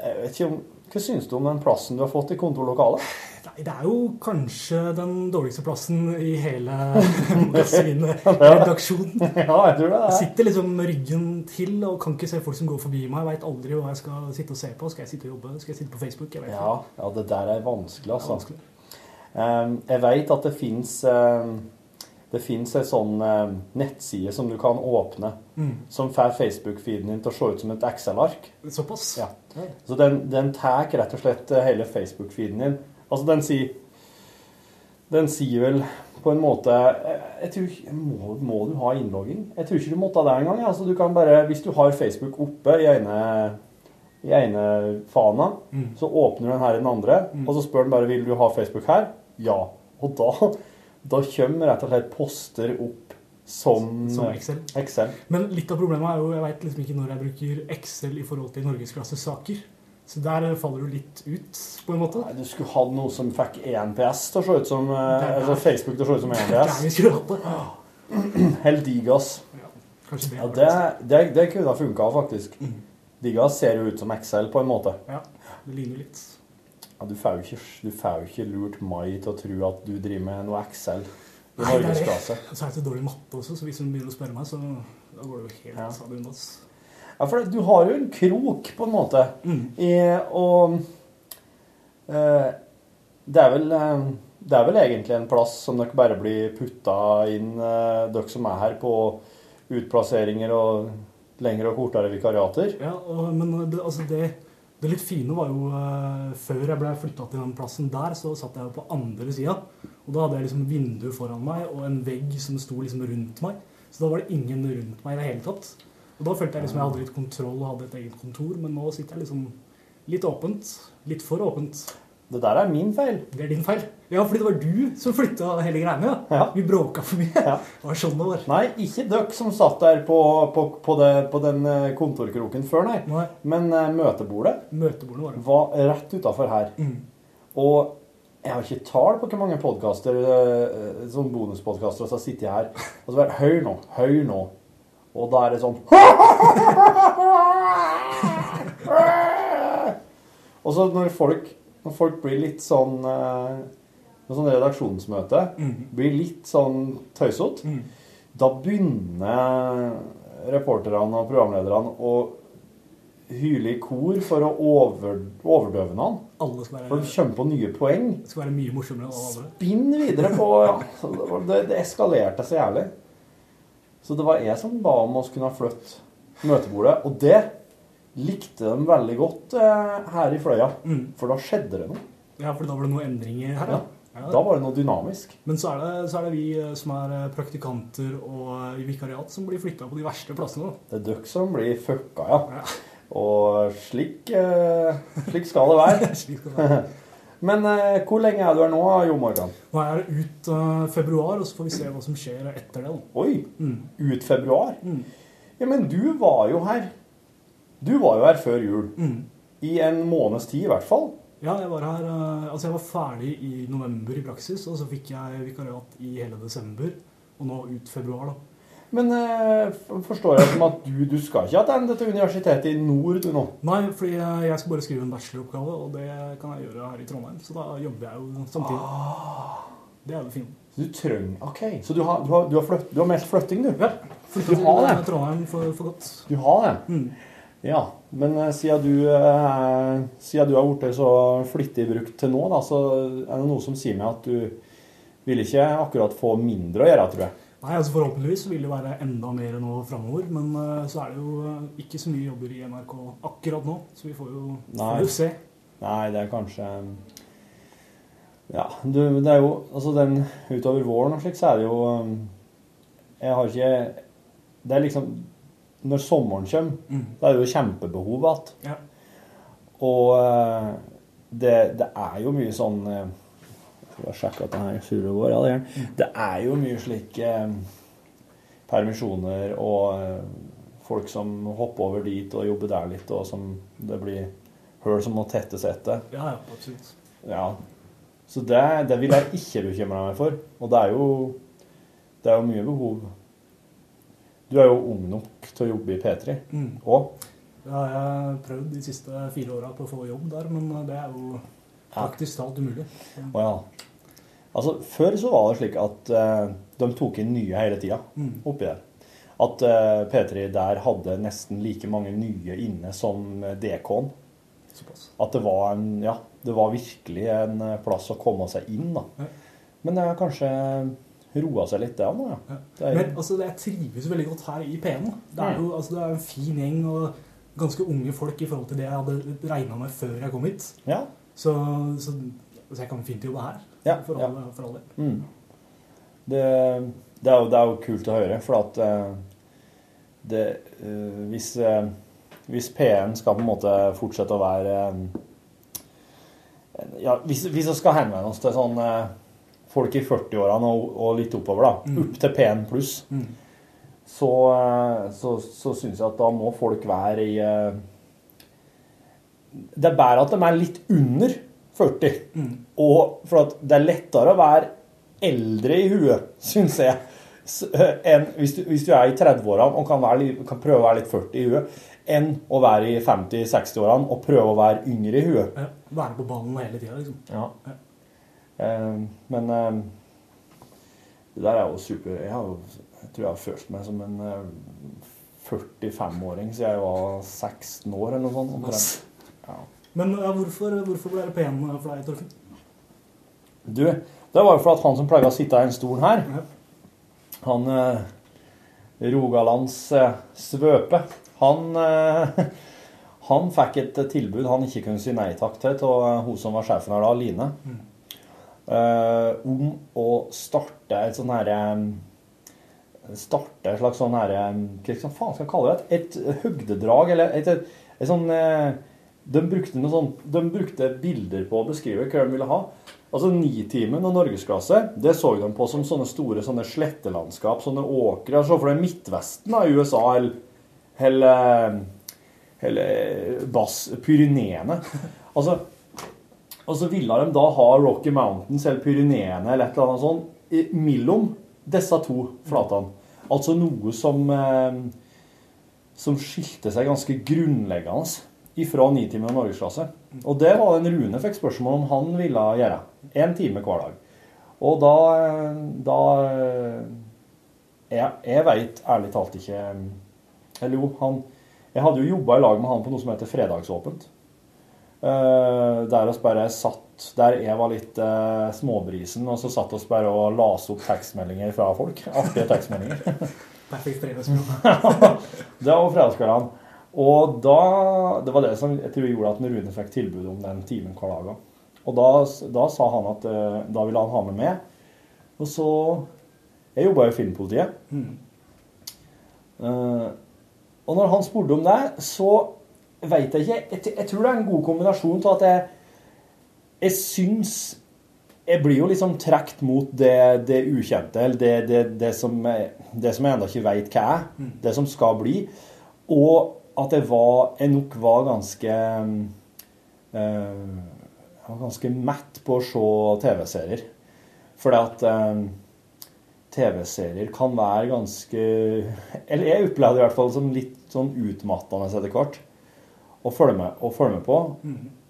Jeg vet ikke om Hva syns du om den plassen du har fått i kontorlokalet?
Nei, det er jo kanskje den dårligste plassen i hele [LAUGHS] redaksjonen.
Ja, jeg tror det Er.
Jeg
er
sitter liksom med ryggen til og kan ikke se folk som går forbi meg. Jeg veit aldri hva jeg skal sitte og se på. Skal jeg sitte og jobbe? Skal jeg sitte på Facebook? Jeg vet
ja, ja, det der er vanskelig,
Det er
altså.
vanskelig.
Um, jeg vet at det fins det fins ei sånn eh, nettside som du kan åpne,
Mm.
som får Facebook-feeden din til å se ut som et Excel-ark.
Såpass?
Ja. Så den, den tar rett og slett eh, hele Facebook-feeden din. Altså, den sier Den sier vel på en måte eh, Jeg tror ikke må, må du ha innlogging? Jeg tror ikke du måtte det engang. Altså, du kan bare Hvis du har Facebook oppe i ene i ene fana,
Mm.
så åpner du den her i den andre, og så spør den bare vil du ha Facebook her. Ja. Og da, da kommer rett og slett poster opp som,
Som Excel.
Excel.
Men litt av problemet er jo jeg veit liksom ikke når jeg bruker Excel i forhold til norgesklassesaker. Så der faller du litt ut, på en måte.
Nei, du skulle hatt noe som fikk ENPS til å se ut som eh, altså Facebook til å se ut som
Der vi
ENPS.
skulle hatt det. [CLEARS THROAT]
Heldigas.
Ja, det.
Ja, det, det, det kunne ha funka, faktisk. Digas ser jo ut som Excel, på en måte.
Ja, det ligner litt.
Ja, du får jo ikke, ikke lurt Mai til å tro at du driver med noe Excel i
er
norgesklasse.
Og så er jeg så dårlig i matte også, så hvis hun begynner å spørre meg, så da går det jo helt
Ja.
ad unna.
Ja, for du har jo en krok, på en måte,
Mm.
i, og uh, det er vel uh, det er vel egentlig en plass som dere bare blir putta inn, eh, dere som er her, på utplasseringer og lengre og kortere vikariater.
Ja, og, men det, altså det, det litt fine var jo eh, Før jeg ble flytta til den plassen der, så satt jeg på andre sida. Og da hadde jeg liksom vindu foran meg og en vegg som sto liksom rundt meg. Så da var det ingen rundt meg i det hele tatt. Og da følte jeg liksom jeg hadde litt kontroll og hadde et eget kontor, men nå sitter jeg liksom litt åpent. Litt for åpent.
Det der er min feil.
Det er din feil. Ja, fordi det var du som flytta hele greiene. Ja.
Ja.
Vi bråka for mye.
Ja. [LAUGHS]
Det var sånn det var.
Nei, ikke dere som satt der på, på, på, det, på den eh, kontorkroken før, nei.
Nei,
Men uh, møtebordet
Møtebordet var
var rett utafor her.
Mm.
Og jeg har ikke tall på hvor mange podkaster, sånn bonuspodkaster, som har sittet her. Og så bare Hør nå, hør nå. Og da er det sånn [LAUGHS] Og så når folk, når folk blir litt sånn eh, Når sånn redaksjonsmøte
Mm.
blir litt sånn tøysete,
Mm.
da begynner reporterne og programlederne å hyle i kor for å over, overdøve noen.
Alle skal
For
være,
de kommer på nye poeng.
det skal være mye morsommere enn alle.
Spinn videre på ja. Det, det, det eskalerte så jævlig. Så det var jeg som ba om å kunne flytte møtebordet. Og det likte dem veldig godt eh, her i Fløya.
Mm.
For da skjedde det noe.
Ja, for da var det noen endringer her, ja. ja.
Da var det noe dynamisk.
Men så er, det, så er det vi eh, som er eh, praktikanter og i vikariat som blir flytta på de verste plassene. da.
Det er dere som blir fucka, ja.
Ja.
Og slik, eh, slik skal det være. [LAUGHS]
Slik skal det være. [LAUGHS]
Men eh, hvor lenge er du her nå, Jo Morgan?
Nå er det ut eh, februar, og så får vi se hva som skjer etter det. da.
Oi,
Mm.
ut februar?
Mm.
Ja, men du var jo her. Du var jo her før jul.
Mm.
I en måneds tid i hvert fall.
Ja, jeg var her eh, Altså, jeg var ferdig i november i praksis, og så fikk jeg vikariat i hele desember, og nå ut februar, da.
Men eh, forstår jeg som at du, du skal ikke tilbake til universitetet i nord du nå?
Nei, fordi jeg jeg skal bare skrive en bacheloroppgave, og det kan jeg gjøre her i Trondheim. Så da jobber jeg jo samtidig. Det er jo fint.
Så du trenger Ok, så du har, du har, du har, flytt, du har meldt flytting, du?
Ja.
Du
Flytta
har det?
til Trondheim for, for godt.
Du har det?
Mm.
Ja. Men eh, siden du, eh, siden du har blitt så flittig brukt til nå, da, så er det noe som sier meg at du vil ikke akkurat få mindre å gjøre, tror jeg.
Nei, altså Forhåpentligvis vil det være enda mer nå framover, men eh, så er det jo eh, ikke så mye jobber i NRK akkurat nå, så vi får jo, får jo se.
Nei, det er kanskje Ja, du, det er jo Altså, den utover våren og slik, så er det jo Jeg har ikke Det er liksom Når sommeren kommer,
Mm.
da er det jo kjempebehov igjen.
Ja.
Og eh, det, det er jo mye sånn eh, Jeg sjekke jeg sjekker at den her surrer går. Ja, det er den. Det er jo mye slik eh, permisjoner og eh, folk som hopper over dit og jobber der litt, og som det blir høl som må tettes etter.
Ja, ja, absolutt.
Ja. Så det, det vil jeg ikke bekymre meg for. Og det er jo det er jo mye behov. Du er jo ung nok til å jobbe i P3
Mm.
Ja,
Det har jeg prøvd de siste fire åra på å få jobb der, men eh, det er jo praktisk talt umulig.
Å ja. Altså, før så var det slik at uh, de tok inn nye hele tida
Mm.
oppi der. At uh, P3 der hadde nesten like mange nye inne som DK-en. At det var en Ja, det var virkelig en plass å komme seg inn, da.
Ja.
Men det er kanskje roa seg litt, nå, ja.
Ja.
Er,
Men altså, jeg trives veldig godt her i P1. Det er jo altså, det er en fin gjeng og ganske unge folk i forhold til det jeg hadde regna med før jeg kom hit.
ja.
Så, så, så jeg kan fint jobbe her.
Ja,
for,
ja.
all, for all del.
Mm. Det, det, er jo, det er jo kult å høre, for at eh, det, eh, hvis, eh, hvis P1 skal på en måte fortsette å være ja, Hvis hvis vi skal henvende oss til sånn folk i 40-årene og, og litt oppover, da,
Mm.
opp til P1 pluss,
Mm.
så, eh, så, så syns jeg at da må folk være i eh, Det er bedre at de er litt under 40.
Mm.
Og for det er lettere å være eldre i huet, syns jeg, enn hvis du, hvis du er i 30-årene og kan, være, kan prøve å være litt 40 i huet, enn å være i 50-60-årene og prøve å være yngre i huet.
Ja, være på ballen hele tida, liksom.
Ja.
Ja.
Eh, men eh, det der er jo super. Jeg, har jeg tror jeg har følt meg som en eh, 45-åring siden jeg var 16 år eller noe sånt. Ja.
Men ja, hvorfor, hvorfor ble det P1 for deg, Torfinn?
Du, det var jo for at han som pleide å sitte i den stolen her,
Ja.
han eh, Rogalands eh, Svøpe, han, eh, [LAUGHS] han fikk et tilbud han ikke kunne si nei takk til av eh, hun som var sjefen her da, Line,
Mm.
Eh, om å starte et sånn herre Starte et slags sånn herre Hva faen skal jeg kalle det? Et, et høgdedrag, eller et, et, et sånn eh, de brukte, sånn, de brukte bilder på å beskrive hva de ville ha. Altså Nitimen og norgesklasse det så de på som sånne store sånne slettelandskap, sånne åkre. Se for deg Midtvesten av USA eller, eller, Pyreneene. Altså, og så ville de da ha Rocky Mountains eller Pyreneene eller et eller annet sånt mellom disse to flatene. Altså noe som, eh, som skilte seg ganske grunnleggende ifra Nitimen og norgesklasse. Og det var den en Rune fikk spørsmål om han ville gjøre. Én time hver dag. Og da, da Jeg, jeg veit ærlig talt ikke Eller jo, han Jeg hadde jo jobba i lag med han på noe som heter Fredagsåpent. Eh, der oss bare satt Der jeg var litt eh, småbrisen, og så satt oss bare og las opp tekstmeldinger fra folk. Artige tekstmeldinger. [LAUGHS]
Perfekt fredagsprogram. [LAUGHS]
det var fredagskveldene. Og da Det var det som jeg tror gjorde at Rune fikk tilbud om den timen hver dag. Og da, da sa han at eh, da ville han ha meg med. Og så Jeg jobba i Filmpolitiet.
Mm.
Uh, og når han spurte om det, så Jeg ikke. Jeg, jeg tror det er en god kombinasjon til at jeg Jeg syns Jeg blir jo liksom trukket mot det, det ukjente, eller det, det, det, som, det som jeg ennå ikke veit hva er. Det som skal bli. Og at jeg var Jeg nok var ganske øh, Jeg var ganske mett på å se TV-serier. Fordi at øh, TV-serier kan være ganske Eller jeg opplevde det i hvert fall som litt sånn utmattende etter hvert. Å følge med, å følge med på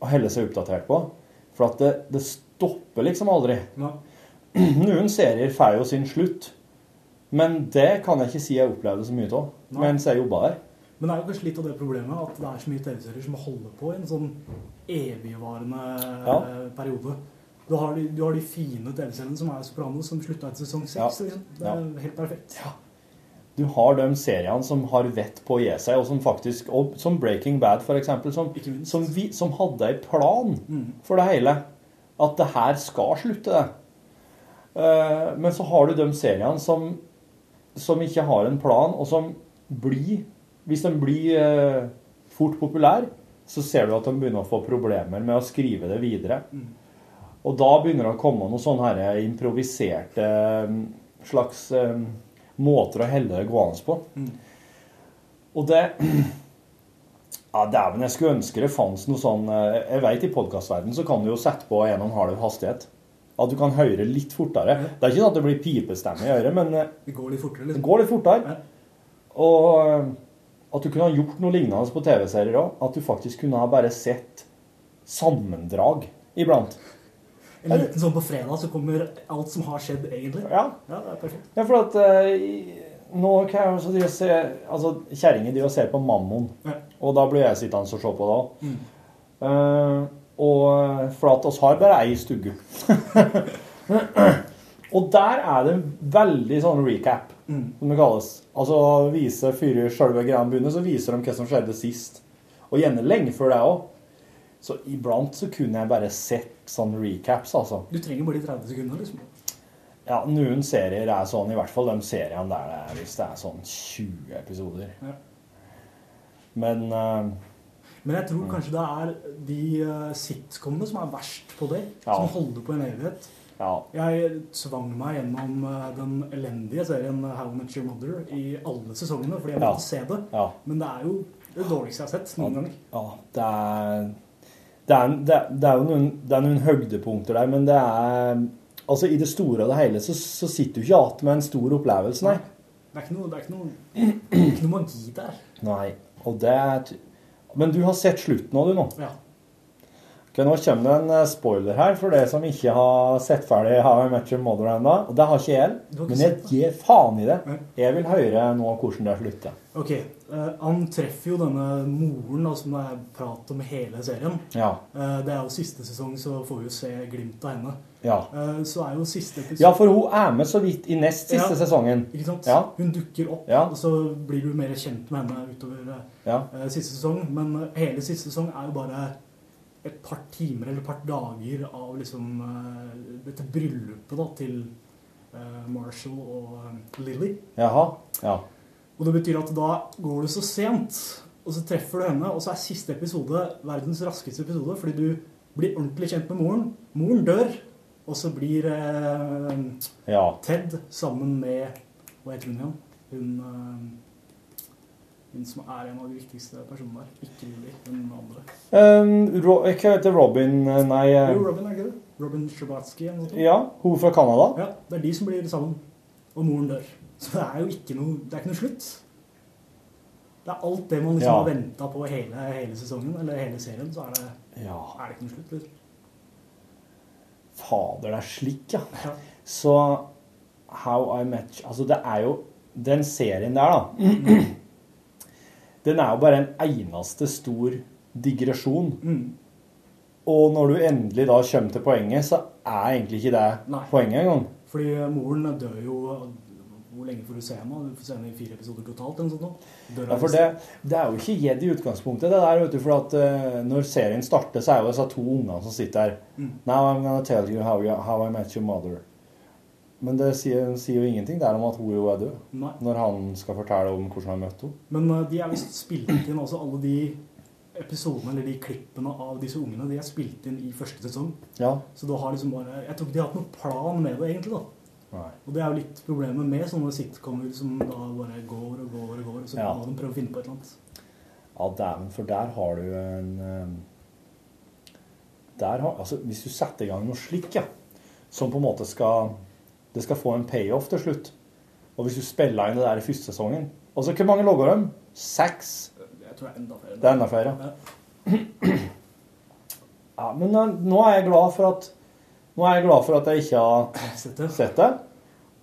og holde seg oppdatert på. For at det, det stopper liksom aldri.
Ja. [CLEARS THROAT]
Noen serier får jo sin slutt. Men det kan jeg ikke si jeg opplevde så mye av mens jeg jobba der.
Men det er jo kanskje litt av det problemet at det er så mye TV-serier som holder på i en sånn evigvarende
Ja.
eh, periode. Du har, de, du har de fine TV-seriene som er Sopranos, som slutta etter sesong
Ja.
seks. Liksom. Det er helt perfekt.
Du har de seriene som har vett på å gi seg, og som faktisk og Som Breaking Bad, for eksempel, som, som, vi, som hadde en plan
Mm.
for det hele. At det her skal slutte, det. Eh, men så har du de seriene som, som ikke har en plan, og som blir Hvis de blir uh, fort populære, så ser du at de begynner å få problemer med å skrive det videre. Og da begynner det å komme noen sånne her improviserte mm, slags eh, måter å holde det gående på. Og det [CLEARS THROAT] Ja, dæven, jeg skulle ønske det fantes noe sånn eh, Jeg vet i podkastverdenen så kan du jo sette på en og en halv hastighet. At du kan høre litt fortere. Det er ikke sånn at det blir pipestemme i øret, men eh,
Det går litt fortere,
det
liksom.
går litt fortere.
Ja.
Og eh, at du kunne ha gjort noe lignende på TV-serier òg. At du faktisk kunne ha bare sett sammendrag iblant.
En liten sånn på fredag så kommer alt som har skjedd, egentlig.
Ja,
Ja, det er perfekt.
Ja, for at uh, nå kan jeg også se Altså, kjerringer driver og ser på Mammon,
Ja.
og da blir jeg sittende og se på det òg. og for at oss har bare ei stugge. [LAUGHS] og der er det veldig sånn recap, som det kalles. Altså vise før sjølve greia begynner, så viser de hva som skjedde sist. Og gjerne lenge før det òg. Så iblant så kunne jeg bare sett sånne recaps, altså.
Du trenger bare de 30 sekundene, liksom.
Ja, noen serier er sånn, i hvert fall de seriene der det er, hvis det er sånn 20 episoder.
Ja.
Men uh,
Men jeg tror kanskje det er de uh, sitcomene som er verst på det.
Ja.
Som holder på en evighet.
ja.
Jeg tvang meg gjennom eh, den elendige serien How Much Your Mother i alle sesongene, fordi jeg måtte se det. Men det er jo det dårligste jeg har sett noen ganger.
ja det er det er, det, det er jo noen, det er noen høydepunkter der, men det er Altså, i det store og det hele så, så sitter du ikke igjen med en stor opplevelse, nei.
Det er ikke noe, det er ikke noe, [CLEARS THROAT] ikke noe magi der.
Nei. Og det er Men du har sett slutten av du, nå.
Ja.
Ok, Nå kommer det en eh, spoiler her for det som ikke har sett ferdig How I Met Your Mother ennå. Og det har ikke jeg. Men jeg gir faen i det. Jeg vil høre nå hvordan det slutter.
Ok, uh, Han treffer jo denne moren da, som det er prat om hele serien.
Ja.
Uh, det er jo siste sesong, så får vi jo se glimt av henne.
Ja.
Uh, så er jo siste episode
ja, for hun er med så vidt i nest siste
Ja.
sesongen.
Ikke sant?
Ja.
Hun dukker opp, og så blir du mer kjent med henne utover siste sesong. Men hele siste sesong er jo bare et par timer eller et par dager av liksom eh, dette bryllupet da, til eh, Marshall og eh, Lily.
Jaha. Ja.
Og det betyr at da går du så sent, og så treffer du henne, og så er siste episode verdens raskeste episode, fordi du blir ordentlig kjent med moren. Moren dør, og så blir eh,
Ja.
Ted sammen med Hva heter hun igjen? Hun, eh, hun som er en av de viktigste personene der. Ikke Lily, den andre.
Um, Ro ikke heter Robin eh, Nei eh,
Jo, Robin, er ikke det? Robin sånt.
Ja, hun fra Canada.
Ja, det er de som blir sammen. Og moren dør. Så det er jo ikke noe, det er ikke noe slutt. Det er alt det man liksom
Ja.
har venta på hele, hele sesongen, eller hele serien, så er det,
Ja.
er det ikke noe slutt. Liksom.
Fader, det er slik, ja.
Ja.
Så How I Match Altså, det er jo Den serien der, da. Den er jo bare en eneste stor digresjon.
Mm.
Og når du endelig da kommer til poenget, så er egentlig ikke det
Nei.
poenget engang.
Fordi eh, moren dør jo Hvor lenge får du se henne? Du får se henne i fire episoder totalt. eller noe sånt. Dør
Ja, for det, det er jo ikke gjedd i utgangspunktet, det der, vet du. For at uh, når serien starter, så er jo disse to ungene som sitter her.
Mm.
Now I'm gonna tell you how, you, how I met your mother. Men det sier, sier jo ingenting der om at hun jo er død.
Nei.
Når han skal fortelle om hvordan han møtte henne.
Men uh, de er visst spilt inn også, alle de episodene eller de klippene av disse ungene de er spilt inn i første sesong.
Ja.
Så da har liksom bare Jeg tror ikke de har hatt noen plan med det, egentlig. da.
Nei.
Og det er jo litt problemet med sånne sitcomer som da bare går og går og går, og så
Ja.
må de prøve å finne på et eller annet.
Ja, dæven, for der har du en eh, der har, altså, Hvis du setter i gang noe slikt, ja, som på en måte skal Det skal få en payoff til slutt. Og hvis du spiller inn det der i første sesongen Altså, hvor mange logger de? Seks?
Jeg tror det er enda flere.
Det er enda flere. [CLEARS THROAT] Ja, men eh, nå er jeg glad for at Nå er jeg glad for at jeg ikke har [CLEARS THROAT]
Sett det.
sett det.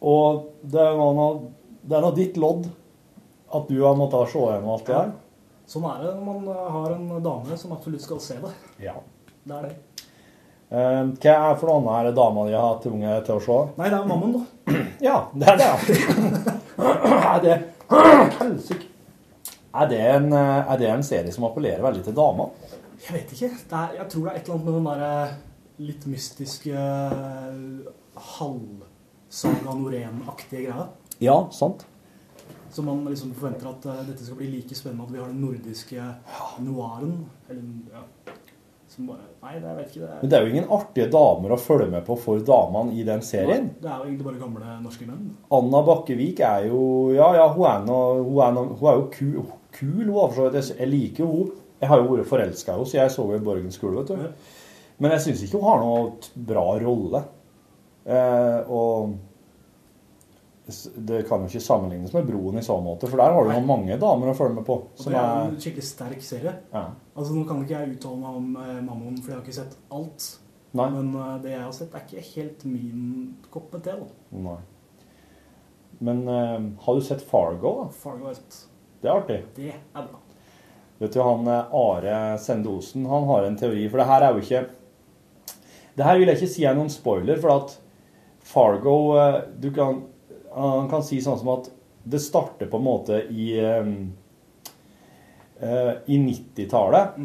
Og det er nå er nå ditt lodd at du har måttet se gjennom alt det der.
Sånn er det når man har en dame som absolutt skal se det.
Ja.
Det er det.
Eh, Hva er for noen av er de har tvunget til å se?
Nei, det er mammon, da. [CLEARS THROAT]
Ja, det er det. [CLEARS THROAT] er det [CLEARS THROAT] Helsike. Er, en, eh, er det en serie som appellerer veldig til damer?
Jeg vet ikke. Er, jeg tror det er et eller annet med den derre litt mystiske halvsaga Norén-aktige greia.
Ja, sant.
Så man liksom forventer at eh, dette skal bli like spennende at vi har den nordiske noiren. Eller, ja. Som bare Nei, det, jeg vet ikke.
Men det er jo ingen artige damer å følge med på for damene i den serien.
Det er jo egentlig bare gamle norske menn.
Anna Bakkevik er jo Ja, ja, hun er, nå, hun er, nå, hun er jo kul, kul hun for så vidt. Jeg- liker jo hun. Jeg har jo vært forelska i henne, så jeg så henne i Borgens skole, vet du. Men jeg syns ikke hun har noe bra rolle. Eh, og det kan jo ikke sammenlignes med Broen i så måte, for der har du jo mange damer å følge med på.
Det er jo en skikkelig sterk serie.
Ja.
Altså Nå kan ikke jeg uttale meg om eh, Mammon, for jeg har ikke sett alt.
Nei.
Men eh, det jeg har sett, er ikke helt min kopp med te. da.
Nei. Men eh, har du sett Fargo, da?
Fargo har jeg sett.
Det er artig.
Det er bra.
Vet du, han eh, Are Sendosen, han har en teori, for det her er jo ikke Det her vil jeg ikke si er noen spoiler, for at Fargo eh, Du kan Han kan si sånn som at det starter på en måte i eh, eh, I 90-tallet,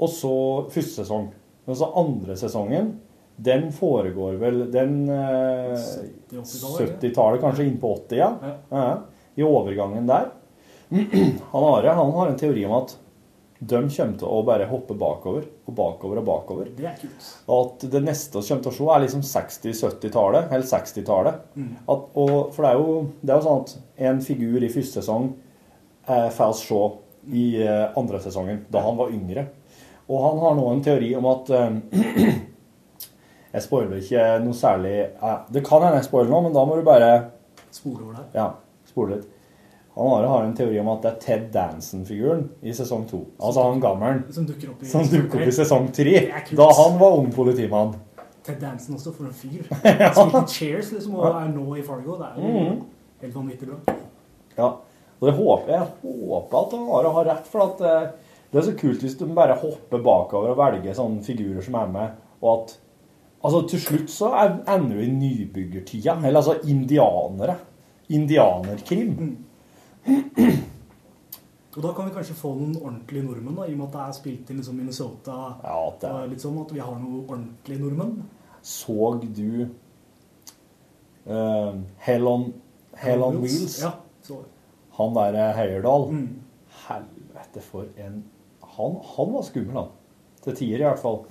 og så første sesong. Men så andre sesongen, den foregår vel Den eh,
70-tallet,
70-tallet, kanskje inn på 80, ja. ja. I overgangen der. [CLEARS THROAT] Han Are han har en teori om at de kommer til å bare hoppe bakover og bakover og bakover.
Det er kult.
At det neste vi kommer til å se, er liksom 60-70-tallet, eller 60-tallet.
Mm.
For det er, jo, det er jo sånn at en figur i første sesong eh, får oss se i eh, andre sesongen, da han var yngre. Og han har nå en teori om at eh, [CLEARS THROAT] Jeg spoiler ikke noe særlig eh, Det kan hende jeg spoiler nå, men da må du bare
Spore over det?
ja, spole litt. Han har en teori om at det er Ted Danson-figuren i sesong to. Altså han gammelen
Som dukker opp i
som dukker opp i sesong tre, da han var ung politimann.
Ted Danson også, for en fyr. [LAUGHS] Som Cheers, liksom, og er nå i Fargo. Det er jo
Mhm.
helt vanvittig bra.
Ja, og det håper jeg håper at han Are har rett, for at eh, det er så kult hvis du bare hopper bakover og velger sånne figurer som er med, og at Altså, til slutt så er, ender du i nybyggertida, eller altså indianere. Indianerkrim.
Og da kan vi kanskje få noen ordentlige nordmenn, da, i og med at det er spilt inn liksom Minnesota.
Ja, at det
litt sånn at vi har noen ordentlige nordmenn.
Så du uh, Hell on, Hell on Wheels?
Ja, så
Han der Heierdal
Mm.
Helvete, for en han, han var skummel, han. Til tider, i hvert fall.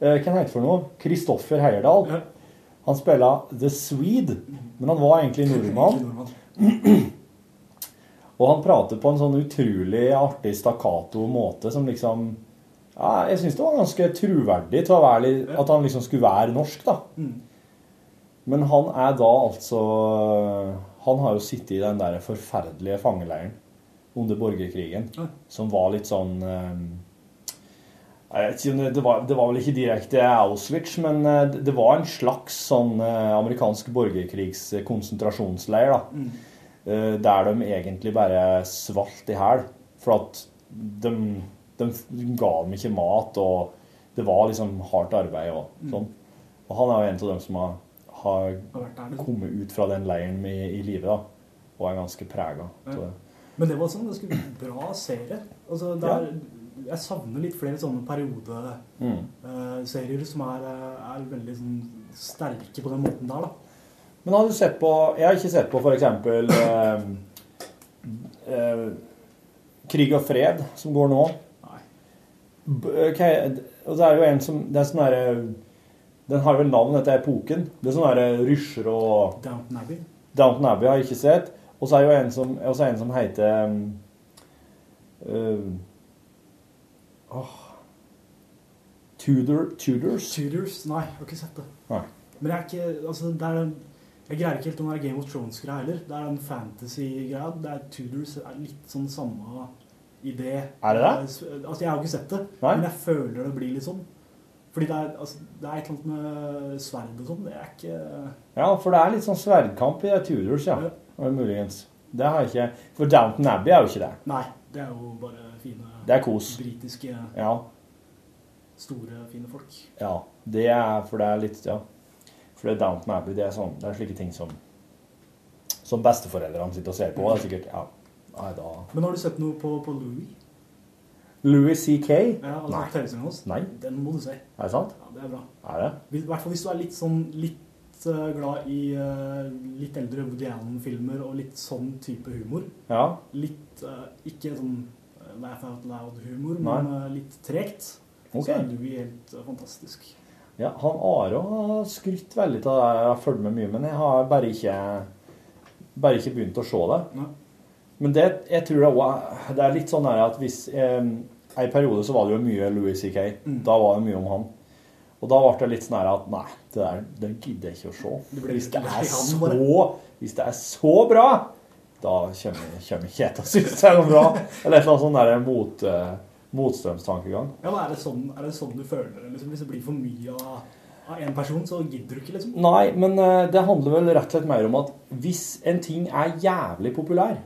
Uh, hva heter for noe? Kristoffer Heyerdahl. Han spilla The Swede, men han var egentlig nordmann. Og han prater på en sånn utrolig artig stakkato måte som liksom ja, Jeg syns det var ganske troverdig til å være at han liksom skulle være norsk, da.
Mm.
Men han er da altså Han har jo sittet i den der forferdelige fangeleiren under borgerkrigen, som var litt sånn eh, jeg vet ikke det, var, det var vel ikke direkte Auschwitz, men eh, det var en slags sånn eh, amerikansk borgerkrigskonsentrasjonsleir, da.
Mm.
Eh, Der de egentlig bare svalt i hæl. For at de, de ga dem ikke mat, og det var liksom hardt arbeid og
Mm.
sånn. Og han er jo en av dem som har, har
der, liksom.
kommet ut fra den leiren i, i live, da. Og er ganske prega av det.
Men det var sånn ganske bra serie. Altså, det er, Jeg savner litt flere sånne periodeserier
Mm.
som er, eh, er veldig sånn, sterke på den måten der, da.
Men har du sett på Jeg har ikke sett på f.eks. Eh, eh, Krig og fred, som går nå. B- ok, og det er jo en som Det er sånn derre Den har vel navn etter epoken. Det er sånn derre Rysjer og
Downton Abbey.
Downton Abbey har jeg ikke sett. Og så er det jo en som, det en som heter uh, oh, Tudor, Tudors?
Tudors? Nei, jeg har ikke sett det.
Nei.
Men jeg er ikke Altså, det er Jeg greier ikke helt den der Game of Thrones-greia heller. Det er en fantasy-greia. Det er Tudors er litt sånn samme idé.
Er det det?
Altså, jeg har ikke sett det,
Nei.
men jeg føler det blir litt sånn. Fordi det er, altså, det er et eller annet med sverd og sånn. Det er ikke
Ja, for det er litt sånn sverdkamp i Tudors, ja. ja. Muligens. Det har jeg ikke For Downton Abbey er jo ikke det.
Nei, det er jo bare fine
Det er kos.
britiske,
Ja.
store, fine folk.
Ja, det er for det er litt Ja. For det er Downton Abbey, det er sånn Det er slike ting som Som besteforeldrene sitter og ser på. Det er sikkert Ja. Nei, da
Men har du sett noe på, på Louis?
Louis C.K.?
Ja, altså
Nei. Nei.
Den må du se.
Er det sant?
Ja, det er bra.
Er det?
I hvert fall hvis du er litt sånn litt eh, glad i uh, litt eldre Woody Allen-filmer og litt sånn type humor.
Ja.
Litt uh, Ikke sånn laugh out loud-humor, men uh, litt tregt.
Okay.
Så er Louis helt fantastisk.
Ja, han Aro har skrytt veldig av det. Jeg har fulgt med mye, men jeg har bare ikke bare ikke begynt å se det.
Nei.
Men det, jeg tror det, også, det er litt sånn her at hvis eh, En periode så var det jo mye Louis C.K.
Mm.
Da var det mye om han. Og da ble det litt sånn her at nei, det der det gidder jeg ikke å se. Hvis det er så, hvis det er så bra, da kommer kommer ikke jeg til å synes det er noe bra. Eller et eller annet sånn der mot, eh, motstrømstankegang.
Ja, men er det sånn, er det sånn du føler det? Liksom, hvis det blir for mye av, av en person, så gidder du ikke, liksom?
Nei, men eh, det handler vel rett og slett mer om at hvis en ting er jævlig populær,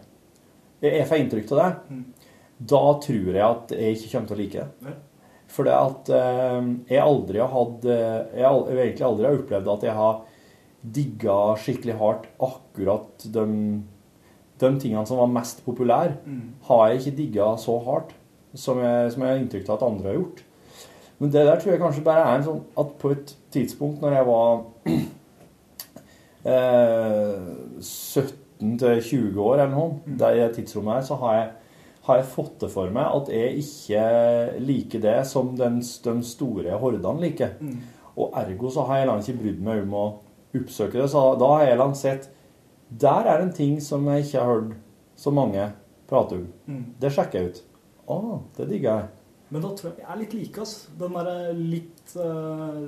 jeg får inntrykk av det,
Mm.
da tror jeg at jeg ikke kommer til å like det. For det at eh, jeg aldri har hatt eh, Jeg har egentlig aldri har opplevd at jeg har digga skikkelig hardt akkurat de, de tingene som var mest populære,
Mm.
har jeg ikke digga så hardt som jeg, som jeg har inntrykk av at andre har gjort. Men det der tror jeg kanskje bare er en sånn at på et tidspunkt når jeg var [CLEARS THROAT] eh, 17-20 år eller noe, det i det tidsrommet her, så har jeg, har jeg fått det for meg at jeg ikke liker det som den, de store hordene liker.
Mm.
Og ergo så har jeg langt ikke brydd meg om å oppsøke det. Så da har jeg langt sett Der er en ting som jeg ikke har hørt så mange prate om.
Mm.
Det sjekker jeg ut. Å, det digger jeg.
Men da tror jeg vi er litt like, altså. Den derre litt uh,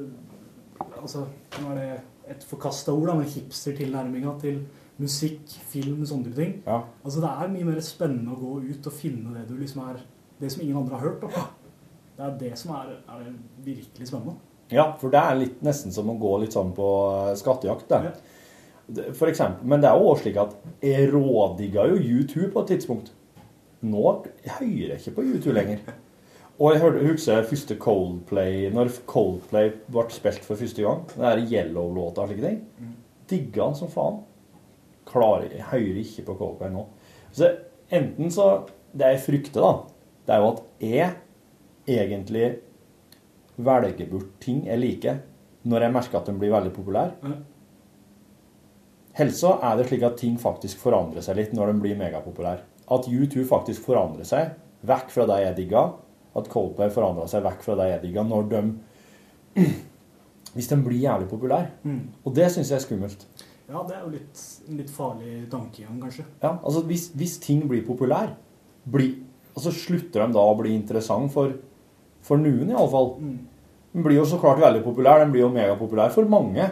Altså, nå er det et forkasta ord, da, men hipster-tilnærminga til musikk, film, sånne type ting.
Ja.
Altså, det er mye mer spennende å gå ut og finne det du liksom er Det som ingen andre har hørt. Da. Det er det som er, er det virkelig spennende.
Ja, for det er litt, nesten som å gå litt sånn på eh, skattejakt. Det. Ja. For eksempel, men det er jo også slik at jeg rådigga jo U2 på et tidspunkt. Nå hører jeg ikke på U2 lenger. Og jeg hørte, husker første Coldplay Når Coldplay ble spilt for første gang. Den der Yellow-låta og slike ting. Digga den som faen. Klarer, jeg hører ikke på Coldplay nå. Så enten så Det jeg frykter, da, det er jo at jeg egentlig velger bort ting jeg liker, når jeg merker at de blir veldig populære. Helst så er det slik at ting faktisk forandrer seg litt når de blir megapopulære. At U2 faktisk forandrer seg vekk fra det jeg digga. At Coldplay forandrer seg vekk fra det jeg digga, når de [CLEARS THROAT] Hvis de blir jævlig populære.
Mm.
Og det syns jeg er skummelt.
Ja, det er jo litt, en litt farlig tankegang, kanskje.
Ja, altså hvis, hvis ting blir populær, bli, altså slutter de da å bli interessant for, for noen iallfall.
Mm.
Den blir jo så klart veldig populær, den blir jo megapopulær for mange.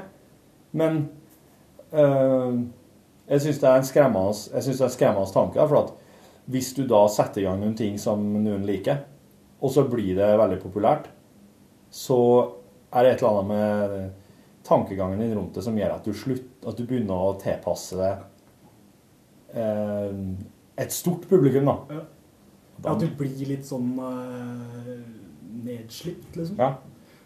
Men øh, jeg syns det er en skremmende tanke. For at hvis du da setter i gang noen ting som noen liker, og så blir det veldig populært, så er det et eller annet med tankegangen din rundt det som gjør at du, slutt, at du begynner å tilpasse deg eh, et stort publikum, da.
Ja, At du blir litt sånn eh, nedslitt, liksom.
Ja.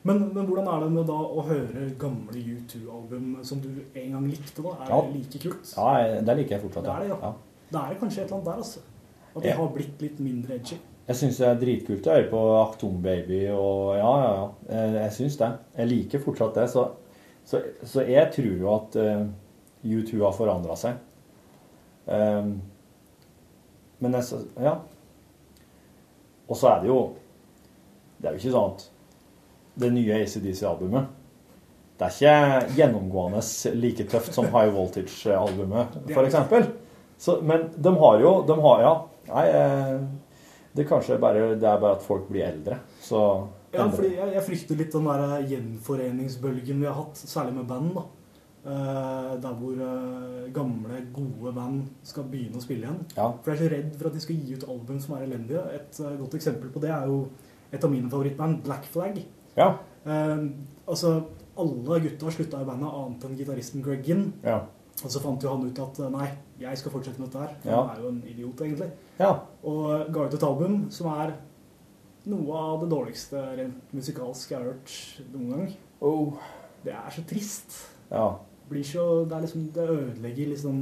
Men, men hvordan er det med da å høre gamle U2-album som du en gang likte? da? Er
Ja.
det like kult?
Ja, det liker jeg fortsatt.
Det er det, ja.
ja.
Det er kanskje et eller annet der, altså. At det
Ja.
har blitt litt mindre edgy.
Jeg syns det er dritkult å høre på Akton Baby og ja, ja, ja. Jeg, jeg syns det. Jeg liker fortsatt det. Så, så, så jeg tror jo at uh, U2 har forandra seg. Um, men jeg, ja. Og så er det jo Det er jo ikke sånn at det nye ACDC-albumet Det er ikke gjennomgående like tøft som High Voltage-albumet, [LAUGHS] eksempel. Men de har jo de har, Ja, nei eh, Det kanskje bare, det er bare at folk blir eldre. Så
Ja, fordi jeg, jeg frykter litt den der gjenforeningsbølgen vi har hatt, særlig med band. da. Eh, der hvor eh, gamle, gode band skal begynne å spille igjen.
Ja.
For jeg er så redd for at de skal gi ut album som er elendige. Et eh, godt eksempel på det er jo et av mine favorittband, Black Flag.
Ja.
Eh, altså, alle gutta slutta i bandet, annet enn gitaristen Greg Ginn.
Ja.
Og så fant jo han ut at eh, nei, jeg skal fortsette med dette her.
Ja.
Han er jo en idiot, egentlig.
Ja.
Og ga ut et album som er noe av det dårligste rent musikalsk jeg har hørt noen gang.
Oh.
Det er så trist.
Ja.
Blir så, det, er liksom, det ødelegger liksom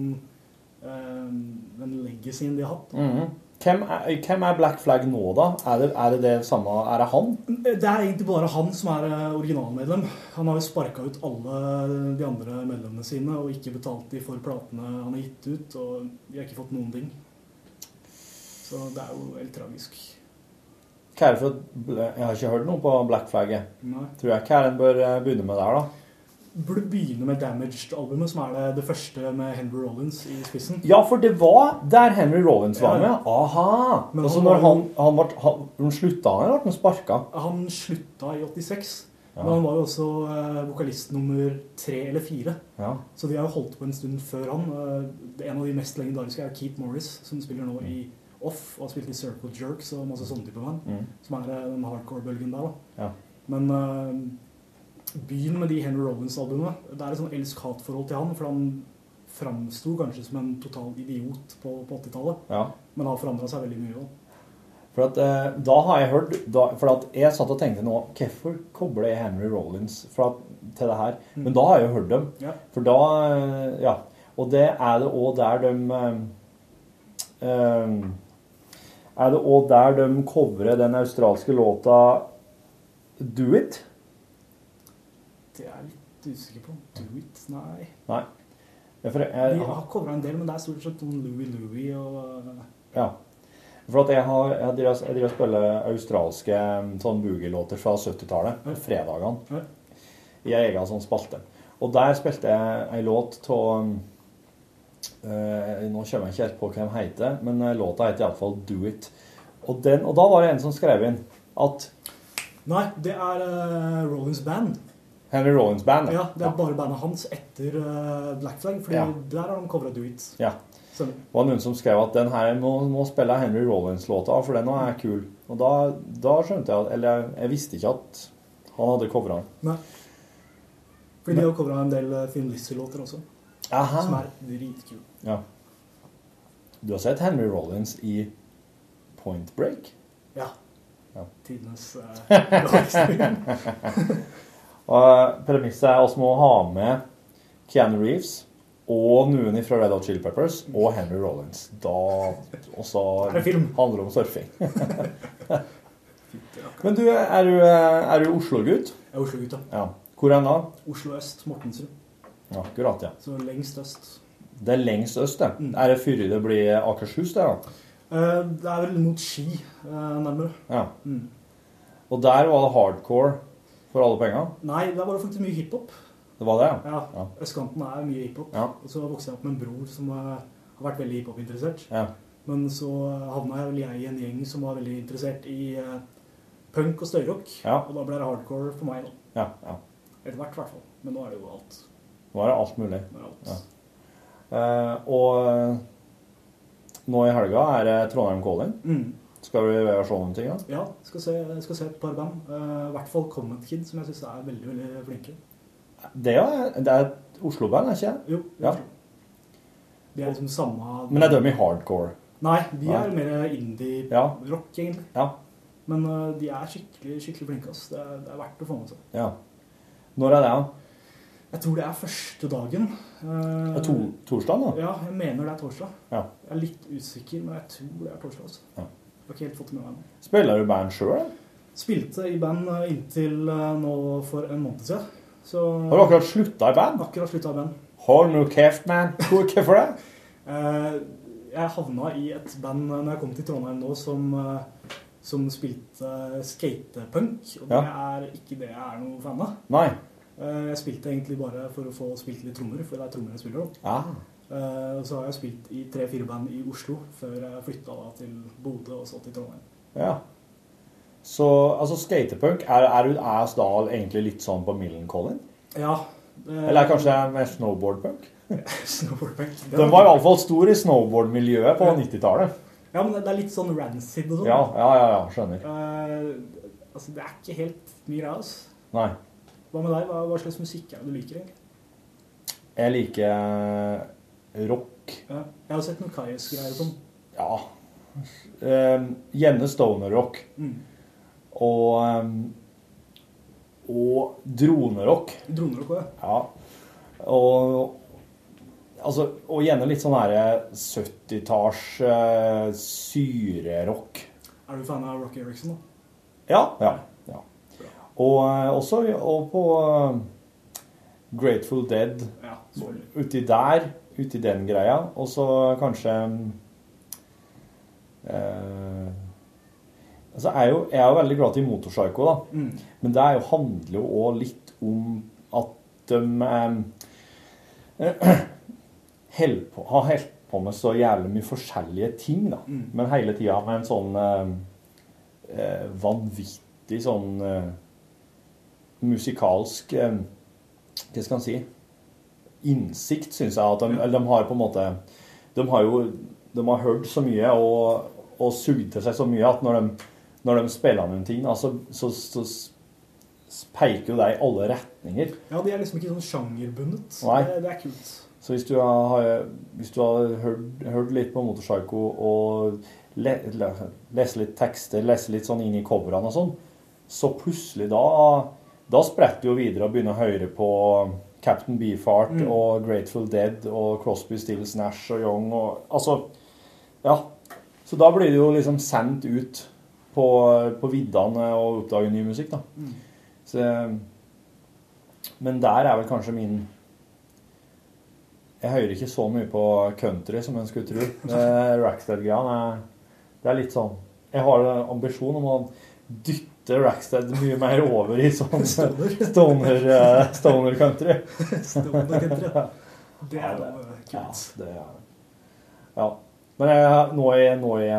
um, den legacyen de har hatt.
Mhm. hvem, er, hvem er Black Flag nå, da? Er det er det, det samme Er det han?
Det er egentlig bare han som er eh, originalmedlem. Han har jo sparka ut alle de andre medlemmene sine og ikke betalt de for platene han har gitt ut, og de har ikke fått noen ting. Så det er jo helt tragisk.
Hva er det for Jeg har ikke hørt noe på Black Flagget.
Nei.
Tror jeg hva er det en bør eh, begynne med der, da?
Burde begynne med Damaged-albumet, som er det, det første med Henry Rollins i spissen.
Ja, for det var der Henry Rollins var
Ja.
med. Aha!
Men
Og så
han
når han, han, ble, han, han slutta han, eller ble han sparka?
Han slutta i 86,
Ja.
men han var jo også eh, vokalist nummer tre eller fire.
Ja.
Så de har jo holdt på en stund før han. Eh, en av de mest legendariske er Keith Morris, som spiller nå i Off, og spilt i Circle Jerks og masse sånne type band.
Mm.
Som er eh, den hardcore-bølgen der, da.
Ja.
Men uh, begynn med de Henry Rollins-albumene. Det er et sånn elsk-hat-forhold til han, for han framsto kanskje som en total idiot på, på 80-tallet.
Ja.
Men har forandra seg veldig mye òg.
For at, eh, da har jeg hørt da, For at jeg satt og tenkte nå Hvorfor kobler jeg Henry Rollins for at, til det her? Men da har jeg jo hørt dem.
Ja.
For da Ja. Og det er det òg der de eh, eh, Er det òg der de covrer den australske låta Do It?
Det er jeg litt usikker på. Do it? Nei.
Nei. Ja, for jeg,
De har covra en del, men det er stort sett noen Louie Louie og
Ja. For at jeg har jeg driver, jeg driver spiller australske sånn boogie-låter fra 70-tallet, Ja. fredagene, i en egen sånn spalte. Og der spilte jeg ei låt av Nå kommer jeg ikke helt på hva den heter, men eh, låta heter iallfall Do It. Og, den, og da var det en som skrev inn at
Nei, det er uh, Rollins Band.
Henry Rollins Band
Ja, Det er bare bandet hans etter uh, Black Flag, Fordi
Ja.
der har de covra Do It.
Ja. Det var noen som skrev at den her må, må spille Henry Rollins-låta, for den er kul. Og da, da skjønte jeg at Eller jeg, jeg visste ikke at han hadde covra den.
Nei. Fordi de har covra en del Finn Lizzie-låter også.
Aha.
Som er dritkul.
Ja. Du har sett Henry Rollins i Point Break?
Ja.
Ja.
Tidenes uh, [LAUGHS]
Og eh, premisset er at vi må ha med Keanu Reeves og noen fra Red Hot Chili Peppers og Henry Rollins. Da også
Er
handler det om surfing. [LAUGHS] Men du, er du, eh, er du Oslo-gutt?
Jeg er Oslo-gutt, ja.
Ja. Hvor er da?
Oslo øst, Mortensrud.
Akkurat, ja.
Så lengst øst.
Det er lengst øst, det. Er det før det blir Akershus, det? da?
Eh, det er vel mot Ski, eh, nærmere.
Ja.
Mm.
Og der var det hardcore for alle penga?
Nei, der var det faktisk mye hiphop.
Det var det,
Ja.
ja?
Østkanten er mye hiphop.
Ja.
Og så vokste jeg opp med en bror som eh, har vært veldig hiphop-interessert.
Ja.
Men så havna jeg vel jeg i en gjeng som var veldig interessert i punk og støyrock. Og da ble det hardcore for meg, da.
Ja, ja.
Etter hvert, i hvert fall. Men nå er det jo alt.
Nå er det alt mulig. Ja. Eh, og eh, nå i helga er det Trondheim Calling.
Mm.
Skal vi være og se noen ting, da?
Ja, skal se, skal se et par band. Eh, I hvert fall Comet Kid, som jeg syns er veldig veldig flinke.
Det er, det er et Oslo-band, er ikke det?
Jo,
Ja.
De er liksom samme
Men er de i hardcore?
Nei, de
Nei.
er mer indie-rock,
Ja.
egentlig.
Ja.
Men uh, de er skikkelig skikkelig flinke. Altså. Det er, det er verdt å få med seg.
ja. Når er det, da?
Jeg tror det er første dagen. Eh,
er to, torsdag, da?
Ja, jeg mener det er torsdag.
Ja.
Jeg er litt usikker, men jeg tror det er torsdag. Altså.
Ja.
Jeg har ikke helt fått med meg nå.
Spiller du band sjøl?
Spilte i band eh, inntil eh, nå for en måned siden. Så
Har du akkurat slutta i band?
akkurat slutta i band.
Hold noe kjeft, man. Hvor- Hvorfor det? [LAUGHS]
Eh, jeg havna i et band eh, når jeg kom til Trondheim nå, som eh, som spilte skatepunk, og det er ikke det jeg er noe fan av.
Nei.
Eh, Jeg spilte egentlig bare for å få spilt litt trommer, for det er trommer jeg spiller om.
Ja.
Eh, Og så har jeg spilt i tre-fire band i Oslo før jeg flytta til Bodø og så til Trondheim.
ja. Så altså skatepunk, er, er, er oss egentlig litt sånn på Millen-Collin?
Ja. det-
Eller kanskje det er mer snowboardpunk? [LAUGHS]
Snowboardpunk.
Den var iallfall stor i snowboardmiljøet på 90-tallet.
Ja, men det er litt sånn rancid og sånn.
Ja, ja, ja, ja, skjønner.
Uh, altså, det er ikke helt min greie, altså.
Nei.
Hva med deg? Hva, hva slags musikk er det du liker, egentlig?
Jeg liker eh, rock.
Ja. Jeg har sett noen Kaius-greier og sånn.
Ja. Eh, gjerne stoner-rock.
Mm.
Og um, Og dronerock.
Dronerock òg, ja.
Ja. Og Altså, og gjerne litt sånn her 70-talls uh, syrerock.
Er du fan av Rocky Eriksson, da?
Ja, ja. Og eh, også og på eh, Grateful Dead.
Ja.
Uti der, uti den greia. Og så kanskje eh, Altså, jeg er jo, jeg er jo veldig glad til Motorpsycho, da.
Mm.
Men det jo, handler jo òg litt om at de eh, [CLEARS THROAT] held på, har holdt på med så jævlig mye forskjellige ting, da.
Mm.
Men hele tida med en sånn eh, eh, vanvittig sånn eh, musikalsk eh, Hva skal en si? Innsikt, syns jeg. At de, eller de har på en måte De har jo de har hørt så mye og, og sugd til seg så mye at når de, når de spiller noen ting, da, så, så, peker jo det i alle retninger.
Ja, de er liksom ikke sånn sjangerbundet.
Nei.
Det, det er kult.
Så hvis du har, hvis du har hørt, hørt litt på Motorpsycho og le, le, lese litt tekster, lese litt sånn inn i coverne og sånn, så plutselig da, da spretter jo videre og begynner å høre på Captain Beefheart
Mm.
og Grateful Dead og Crosby, Stills, Nash og Young og Altså, ja. Så da blir det jo liksom sendt ut på, på viddene og oppdage ny musikk, da.
Mm.
Så, men der er vel kanskje min Jeg hører ikke så mye på country som en skulle tro. [LAUGHS] Rackstead-greia er- det er litt sånn Jeg har en ambisjon om å dytte Rackstead mye mer over i sånn [LAUGHS]
Stoner.
stoner, uh, stoner country.
Stoner country, ja. [LAUGHS] Det er jo
Ja, det er Ja. Men jeg, nå i, nå i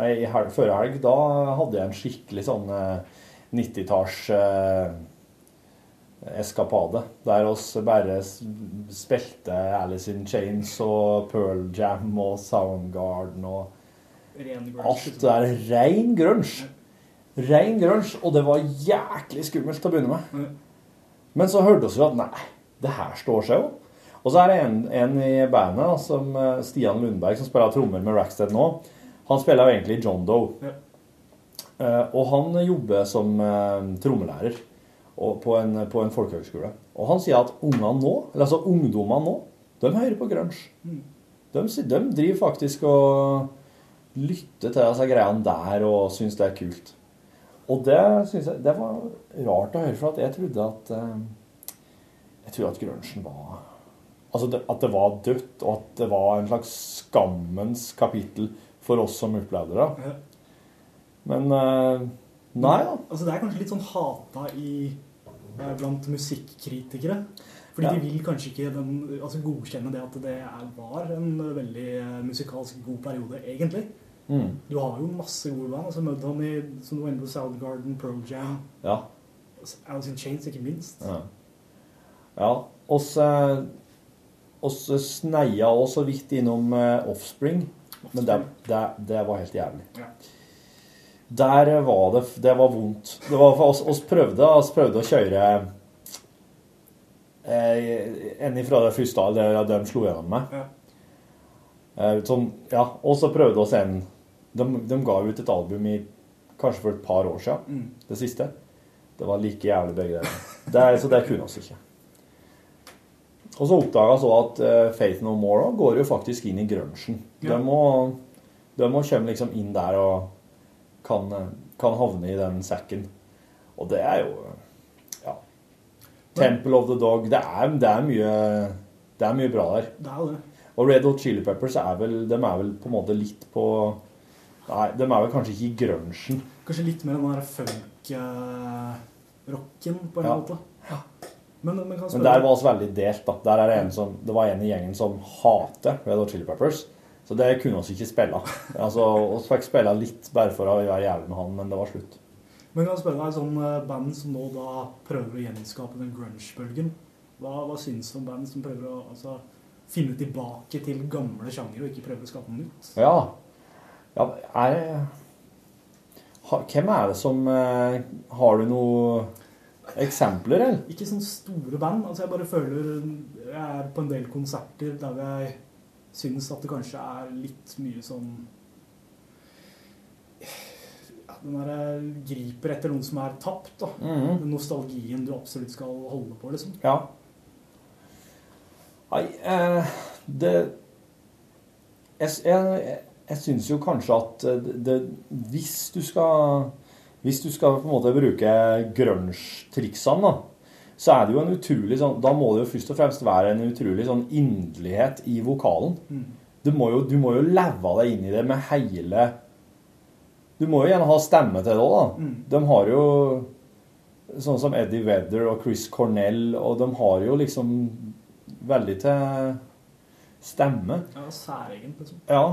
Nei, i helg, før helg, da hadde jeg en skikkelig sånn eh, 90-talls eh, eskapade. Der oss bare spilte Alice in Chains og Pearl Jam og Soundgarden og Alt
liksom.
det der. rein grunge. Rein grunge, og det var jæklig skummelt til å begynne med. Men så hørte vi jo at nei, det her står seg jo. Og så er det en, en i bandet, som eh, Stian Lundberg, som spiller trommer med Rackstead nå. Han spiller jo egentlig John Doe.
Ja.
Uh, og han jobber som uh, trommelærer på, en, på en folkehøgskole. Og han sier at ungene nå, eller altså ungdommene nå, de hører på grunge.
Mm.
De, de driver faktisk og lytter til disse greiene der og syns det er kult. Og det synes jeg det var rart å høre, for at jeg trodde at eh, Jeg trodde at grunchen var Altså det, at det var dødt, og at det var en slags skammens kapittel for oss som opplevde det.
Ja.
Men eh, nei da.
Altså, det er kanskje litt sånn hata i, eh, blant musikkritikere. Fordi
Ja.
de vil kanskje ikke den, altså godkjenne det at det er, var en veldig musikalsk god periode, egentlig.
Mm.
Du har jo masse gode band. altså Mudhoney, som du var inne på, Soundgarden, Pro Jam,
Ja.
Alice in Chains, ikke minst.
Ja. ja. Oss, eh, oss sneia også så vidt innom Offspring, Offspring, men det, det, det var helt jævlig.
Ja.
Der var det Det var vondt. Det var for oss, oss prøvde, oss prøvde å kjøre eh, en ifra det første det de slo gjennom med.
Ja.
Eh, sånn, ja, og så prøvde oss en de, de ga ut et album i kanskje for et par år siden,
Mm.
det siste. Det var like jævlig begge deler. Det, er- så det kunne oss ikke. Og så oppdaga så at uh, Faith No More går jo faktisk inn i grunchen.
Ja.
De, må, de må komme liksom inn der og kan, kan havne i den sekken. Og det er jo Ja. Temple of the Dog. Det er, det er, mye, det er mye bra der.
Det er det.
Og Red Hot Chili Peppers er vel, de er vel på en måte litt på Nei, de er vel kanskje ikke i grunchen.
Kanskje litt mer den der funk-rocken, på en
Ja.
måte. Men, men, kan
Men der var vi veldig delt. da. Der er det, en som, det var en i gjengen som hater Red Hot Chili Peppers. Så det kunne vi ikke spille. Altså, Vi fikk spille litt bare for å være jævlig med han, men det var slutt.
Men kan jeg spørre deg, sånn eh, band som nå da prøver å gjenskape den grunge-bølgen, hva, hva syns du om band som prøver å altså, finne tilbake til gamle sjangere og ikke prøver å skape noe nytt?
Ja. Ja er, ha, hvem er det som eh, Har du noen eksempler, eller?
Ikke sånne store band. altså Jeg bare føler Jeg er på en del konserter der jeg syns at det kanskje er litt mye sånn Den der griper etter noen som er tapt, da.
Mhm.
Den nostalgien du absolutt skal holde på, liksom.
Ja. Nei, eh, det Jeg, jeg, jeg syns jo kanskje at eh, det, det, hvis du skal Hvis du skal på en måte bruke grunge-triksene, da, så er det jo en utrolig sånn Da må det jo først og fremst være en utrolig sånn inderlighet i vokalen.
Mm.
Du må jo, du må jo leve deg inn i det med hele Du må jo gjerne ha stemme til det òg, da.
Mm.
De har jo sånn som Eddie Vedder og Chris Cornell, og de har jo liksom veldig til stemme.
Ja, særegent, liksom.
Ja.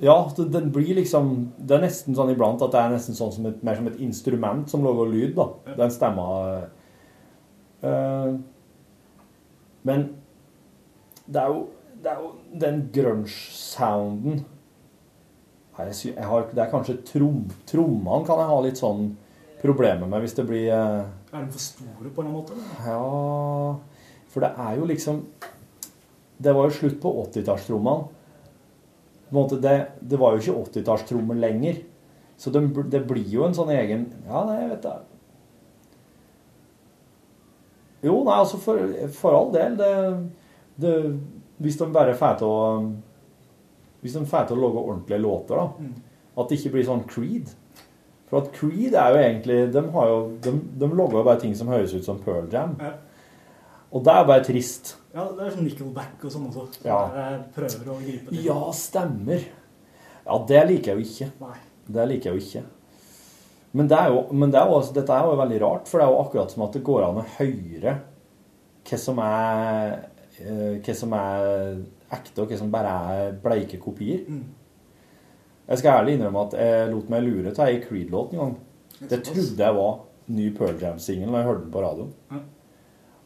Ja, den blir liksom Det er nesten sånn iblant at det er nesten sånn som et, mer som et instrument som lager lyd, da. Den stemma uh, Men det er jo, det er jo den grunge-sounden jeg, har, Det er kanskje trom, trommene kan jeg ha litt sånn problemer med hvis det blir eh,
Er de for store på en måte?
ja, for det er jo liksom Det var jo slutt på 80-tallstrommene. Måte, Det, det var jo ikke 80-tallstrommer lenger. Så det, det blir jo en sånn egen Ja, nei, jeg vet det. Jo, nei, altså for, for all del. Det, det, hvis de bare får til å Hvis de får til å lage ordentlige låter, da.
Mm.
At det ikke blir sånn Creed. For at Creed er jo egentlig De, har jo, de, de lager jo bare ting som høres ut som Pearl Jam.
Ja.
Og det er bare trist.
Ja, det er sånn Nickelback og sånn også. som
Ja.
er- prøver å gripe til.
Ja, stemmer. Ja, det liker jeg jo ikke.
Nei.
Det liker jeg jo ikke. Men, det er jo, men det er jo, dette er jo veldig rart, for det er jo akkurat som at det går an å høre hva som er, eh, hva som er ekte, og hva som bare er bleike kopier.
Mm.
Jeg skal ærlig innrømme at jeg lot meg lure til ei Creed-låt en gang. Det trodde jeg var ny Pearl Jam-singel når jeg hørte den på radio.
Mm.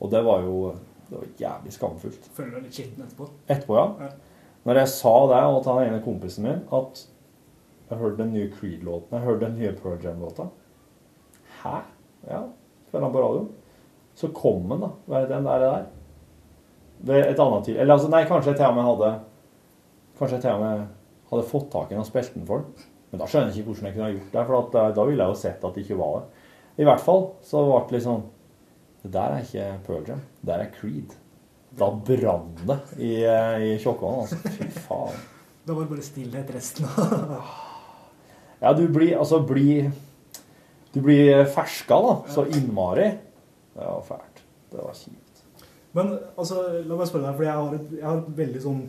Og det var jo det var jævlig skamfullt.
Føler deg litt skitten etterpå.
Etterpå, ja.
Ja.
Når jeg sa det og til den ene kompisen min, at jeg hørte den nye Creed-låten, jeg hørte den nye Pearl Jam-låta Hæ? Ja, spiller han på radio. Så kom den, da. Hva er det den der? der? Ved et annet tid. Eller altså, nei, kanskje jeg til og med hadde Kanskje jeg til og med hadde fått tak i den og spilt den for den. Men da skjønner jeg ikke hvordan jeg kunne ha gjort det, for at, eh, da ville jeg jo sett at det ikke var det. I hvert fall så ble det litt sånn Det der er ikke Pearl Jam, det der er Creed. Da brant det i, eh, i Tjokkvann, altså. Fy faen.
Da var det bare stillhet resten av
Ja, du blir altså blir Du blir ferska, da. Så innmari. Det var fælt. Det var kjipt.
Men altså, la meg spørre deg, for jeg har et, jeg har et veldig sånn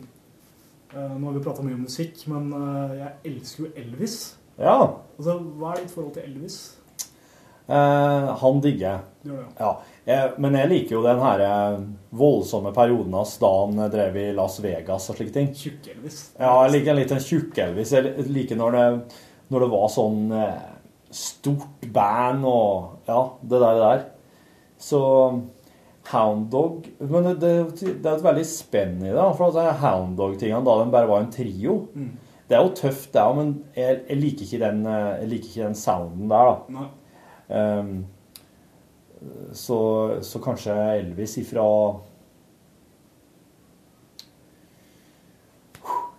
eh, Nå har vi prata mye om musikk, men eh, jeg elsker jo Elvis.
Ja.
Altså, Hva er ditt forhold til Elvis?
Eh, han digger jeg.
Gjør det,
Ja. Jeg, men jeg liker jo den her eh, voldsomme perioden hans da han drev i Las Vegas og slike ting.
Tjukk-Elvis.
Ja, jeg liker litt den tjukk-Elvis. Jeg liker når det, når det var sånn eh, stort band og ja, det der. Det der. Så Hound Dog Men det, det, det er et veldig spenn i det. For altså, Hound Dog-tingene da den bare var en trio.
Mm.
Det er jo tøft, det òg, men jeg, jeg, liker ikke den, eh, jeg liker ikke den sounden der, da.
Nei.
Ehm, så, så kanskje Elvis ifra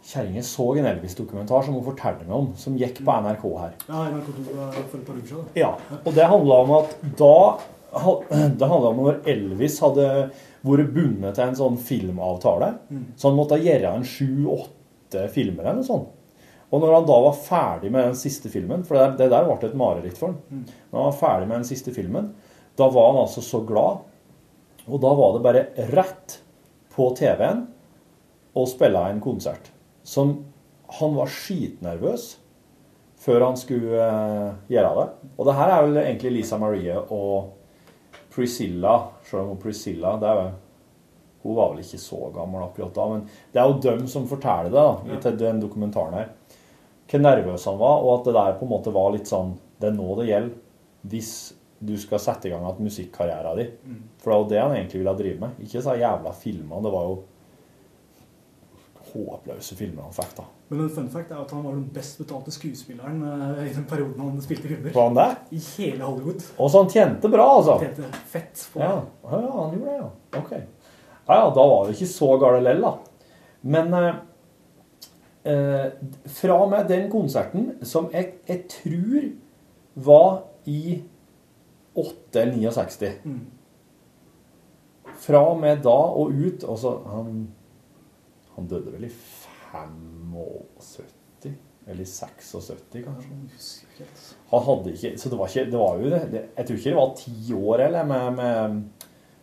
Kjerringa så en Elvis-dokumentar som hun fortalte meg om, som gikk på NRK her.
Ja, NRK2 for et par uker siden.
Ja, og det handla om at da Det handla om når Elvis hadde vært bundet til en sånn filmavtale.
Mm.
Så han måtte gjøre en sju-åtte filmer eller noe sånt. Og når han da var ferdig med den siste filmen, for det, det der ble et mareritt for han
Mm.
Når han var ferdig med den siste filmen, da var han altså så glad. Og da var det bare rett på TV-en å spille en konsert. Som han var skitnervøs. før han skulle eh, gjøre det. Og det her er vel egentlig Lisa Marie og Priscilla, selv om Priscilla det er jo, Hun var vel ikke så gammel akkurat da, men det er jo dem som forteller det da, i den dokumentaren her. Hvor nervøs han var, og at det der på en måte var litt sånn Det er nå det gjelder hvis du skal sette i gang at musikkarrieren din. For det var jo det han egentlig ville drive med. Ikke så jævla filmer. Det var jo håpløse filmer han fikk, da.
Men en fun fact er at han var den best betalte skuespilleren eh, i den perioden han spilte filmer.
Var han det?
I hele Hollywood.
Og så han tjente bra, altså.
Han Tjente fett på
Ja, ja han gjorde det, ja. Ok. Ja, ja, da var det ikke så gale lell, da. Men eh, fra og med den konserten, som jeg, jeg tror var i 8 eller 69
Mm.
Fra og med da og ut Altså, han, han døde vel i 75? Eller i 76, kanskje?
Helt.
Han hadde ikke Så det var ikke Det var jo det, det Jeg tror ikke det var ti år eller med, med,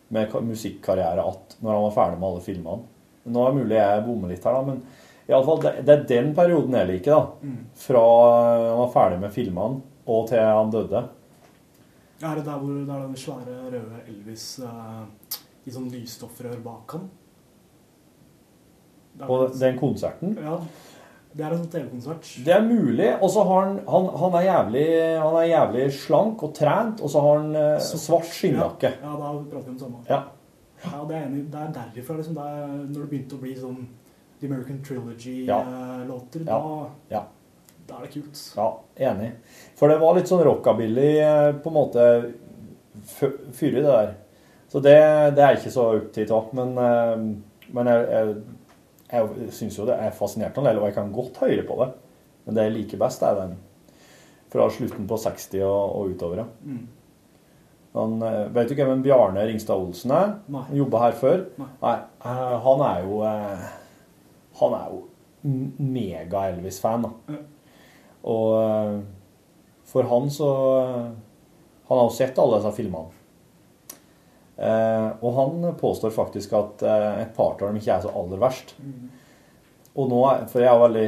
med musikkarriere att når han var ferdig med alle filmene. Nå er det mulig jeg bommer litt her, da, men i alle fall, det, det er den perioden jeg liker. da. Fra han var ferdig med filmene og til han døde.
Ja, Er det der hvor det er den svære røde Elvis eh, i sånn lysstoffrør bak ham. Er-
den konserten.
Ja. Det er en TV-konsert.
Det er mulig. Og så har han, han, han, er jævlig, han er jævlig slank og trent, og så har han eh, svart skinnjakke.
Ja, ja, da prater vi om samme.
Ja.
Ja, det er enig. Det er derifra, liksom. Det er når det begynte å bli sånn The American Trilogy-låter,
Ja.
da,
Ja.
Da er det kult.
Ja, enig. For det var litt sånn rockabilly eh, på en måte fyrig, det der. Så det, det er ikke så opptatt av. Men, eh, men jeg, jeg, jeg syns jo det er fascinerende, og jeg kan godt høre på det. Men det jeg liker best, er den fra slutten på 60 og, og utover. ja.
Mm.
Han, eh, vet du hvem en Bjarne Ringstad Olsen er?
Nei.
Han jobba her før.
Nei.
Nei. han er jo Han er jo mega-Elvis-fan, da.
Ja.
Og eh, for han så Han har jo sett alle disse filmene. Eh, og han påstår faktisk at eh, et par av dem ikke er så aller verst. Og nå For jeg er veldig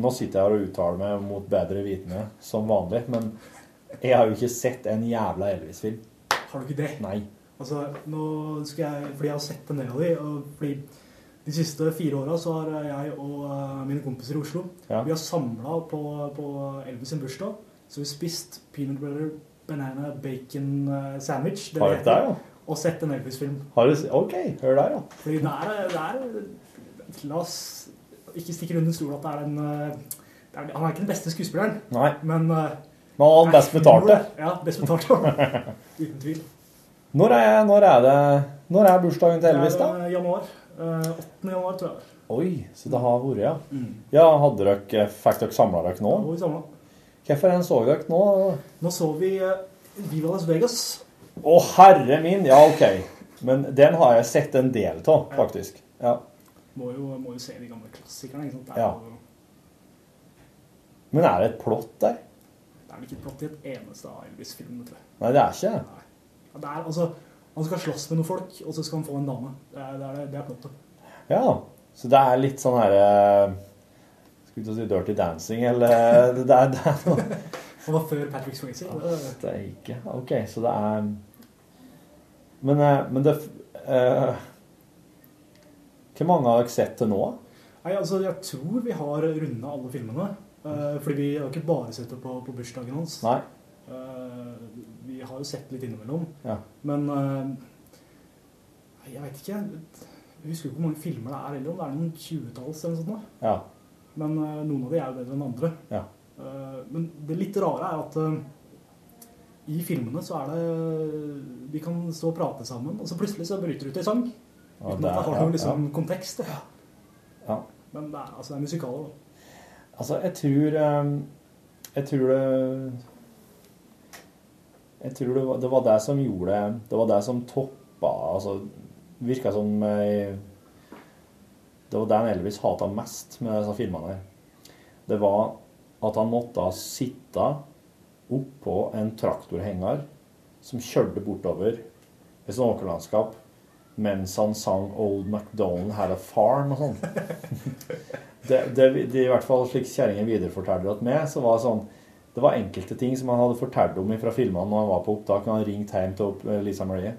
Nå sitter jeg her og uttaler meg mot bedre vitende, som vanlig, men jeg har jo ikke sett en jævla Elvis-film.
Har du ikke det?
Nei.
Altså, nå skal jeg, fordi jeg har sett en del av dem, og fordi de siste fire åra så har jeg og eh, mine kompiser i Oslo
Ja.
Vi har samla på, på Elvis sin bursdag. Så vi har spist peanut butter, banana, bacon eh, sandwich det
Har
det
det,
heter,
ja?
og sett en Elvis-film.
OK, hør der, ja.
Fordi det er, det er La oss ikke stikke under stol at det er en eh, det er, Han er ikke den beste skuespilleren,
Nei.
men
Men han best betalte.
Ja, best betalte. [LAUGHS] Uten tvil.
Når er, når er det Når er bursdagen til Elvis,
Det
da?
er eh, januar. Eh, 8. januar, tror jeg.
Oi, så det har vært, ja.
Mm.
Ja, hadde dere, Fikk dere samla dere nå?
Ja, vi samlet.
Hvorfor så dere nå?
Nå så vi eh, Viva Las Vegas.
Å, herre min! Ja, OK. Men den har jeg sett en del av, faktisk. Ja.
Må jo, må jo se de gamle klassikerne. ikke sant?
Ja.
jo,
Men er det et plott der?
det er vel ikke et plott i et eneste av Elvis-filmene, tror jeg.
Nei, det er ikke det.
Ja, Det er, altså, han skal slåss med noen folk, og så skal han få en dame. Det er, det er, det er plottet.
Ja. Så det er litt sånn herre Skulle til å si Dirty Dancing, eller Det er, det er noe [LAUGHS]
Han var før Patrick Swayze. Det,
er ikke OK, så det er Men, eh, men det uh, Hvor mange har dere sett til nå?
Nei, altså, jeg tror vi har runda alle filmene. Uh, fordi vi har ikke bare sett det på, på bursdagen hans.
Nei.
Eh, vi har jo sett litt innimellom.
Ja.
Men eh, jeg vet ikke. Jeg husker ikke hvor mange filmer det er heller, om det er noen tjuetalls eller noe sånt.
Ja.
Men eh, noen av de er jo bedre enn andre.
Ja.
Eh, men det litt rare er at i filmene så er det Vi kan stå og prate sammen, og så plutselig så bryter det ut i sang. Uten
det
at det har noen liksom, kontekst.
Ja.
Men det er, altså, det er musikaler. da.
Altså, jeg tror Jeg tror det Jeg tror det var det, var det som gjorde det var det som toppa Altså, virka som eh, Det var det Elvis hata mest med disse filmene. her. Det var at han måtte sitte oppå en traktorhenger som kjørte bortover et sånt åkerlandskap mens han sang 'Old MacDonald Had a Farm' og sånn. [LAUGHS] det, det, det i hvert fall slik kjerringa videreforteller at meg, så var det sånn Det var enkelte ting som han hadde fortalt om fra filmene når han var på opptak. Han hadde ringt hjem til Lisa Marie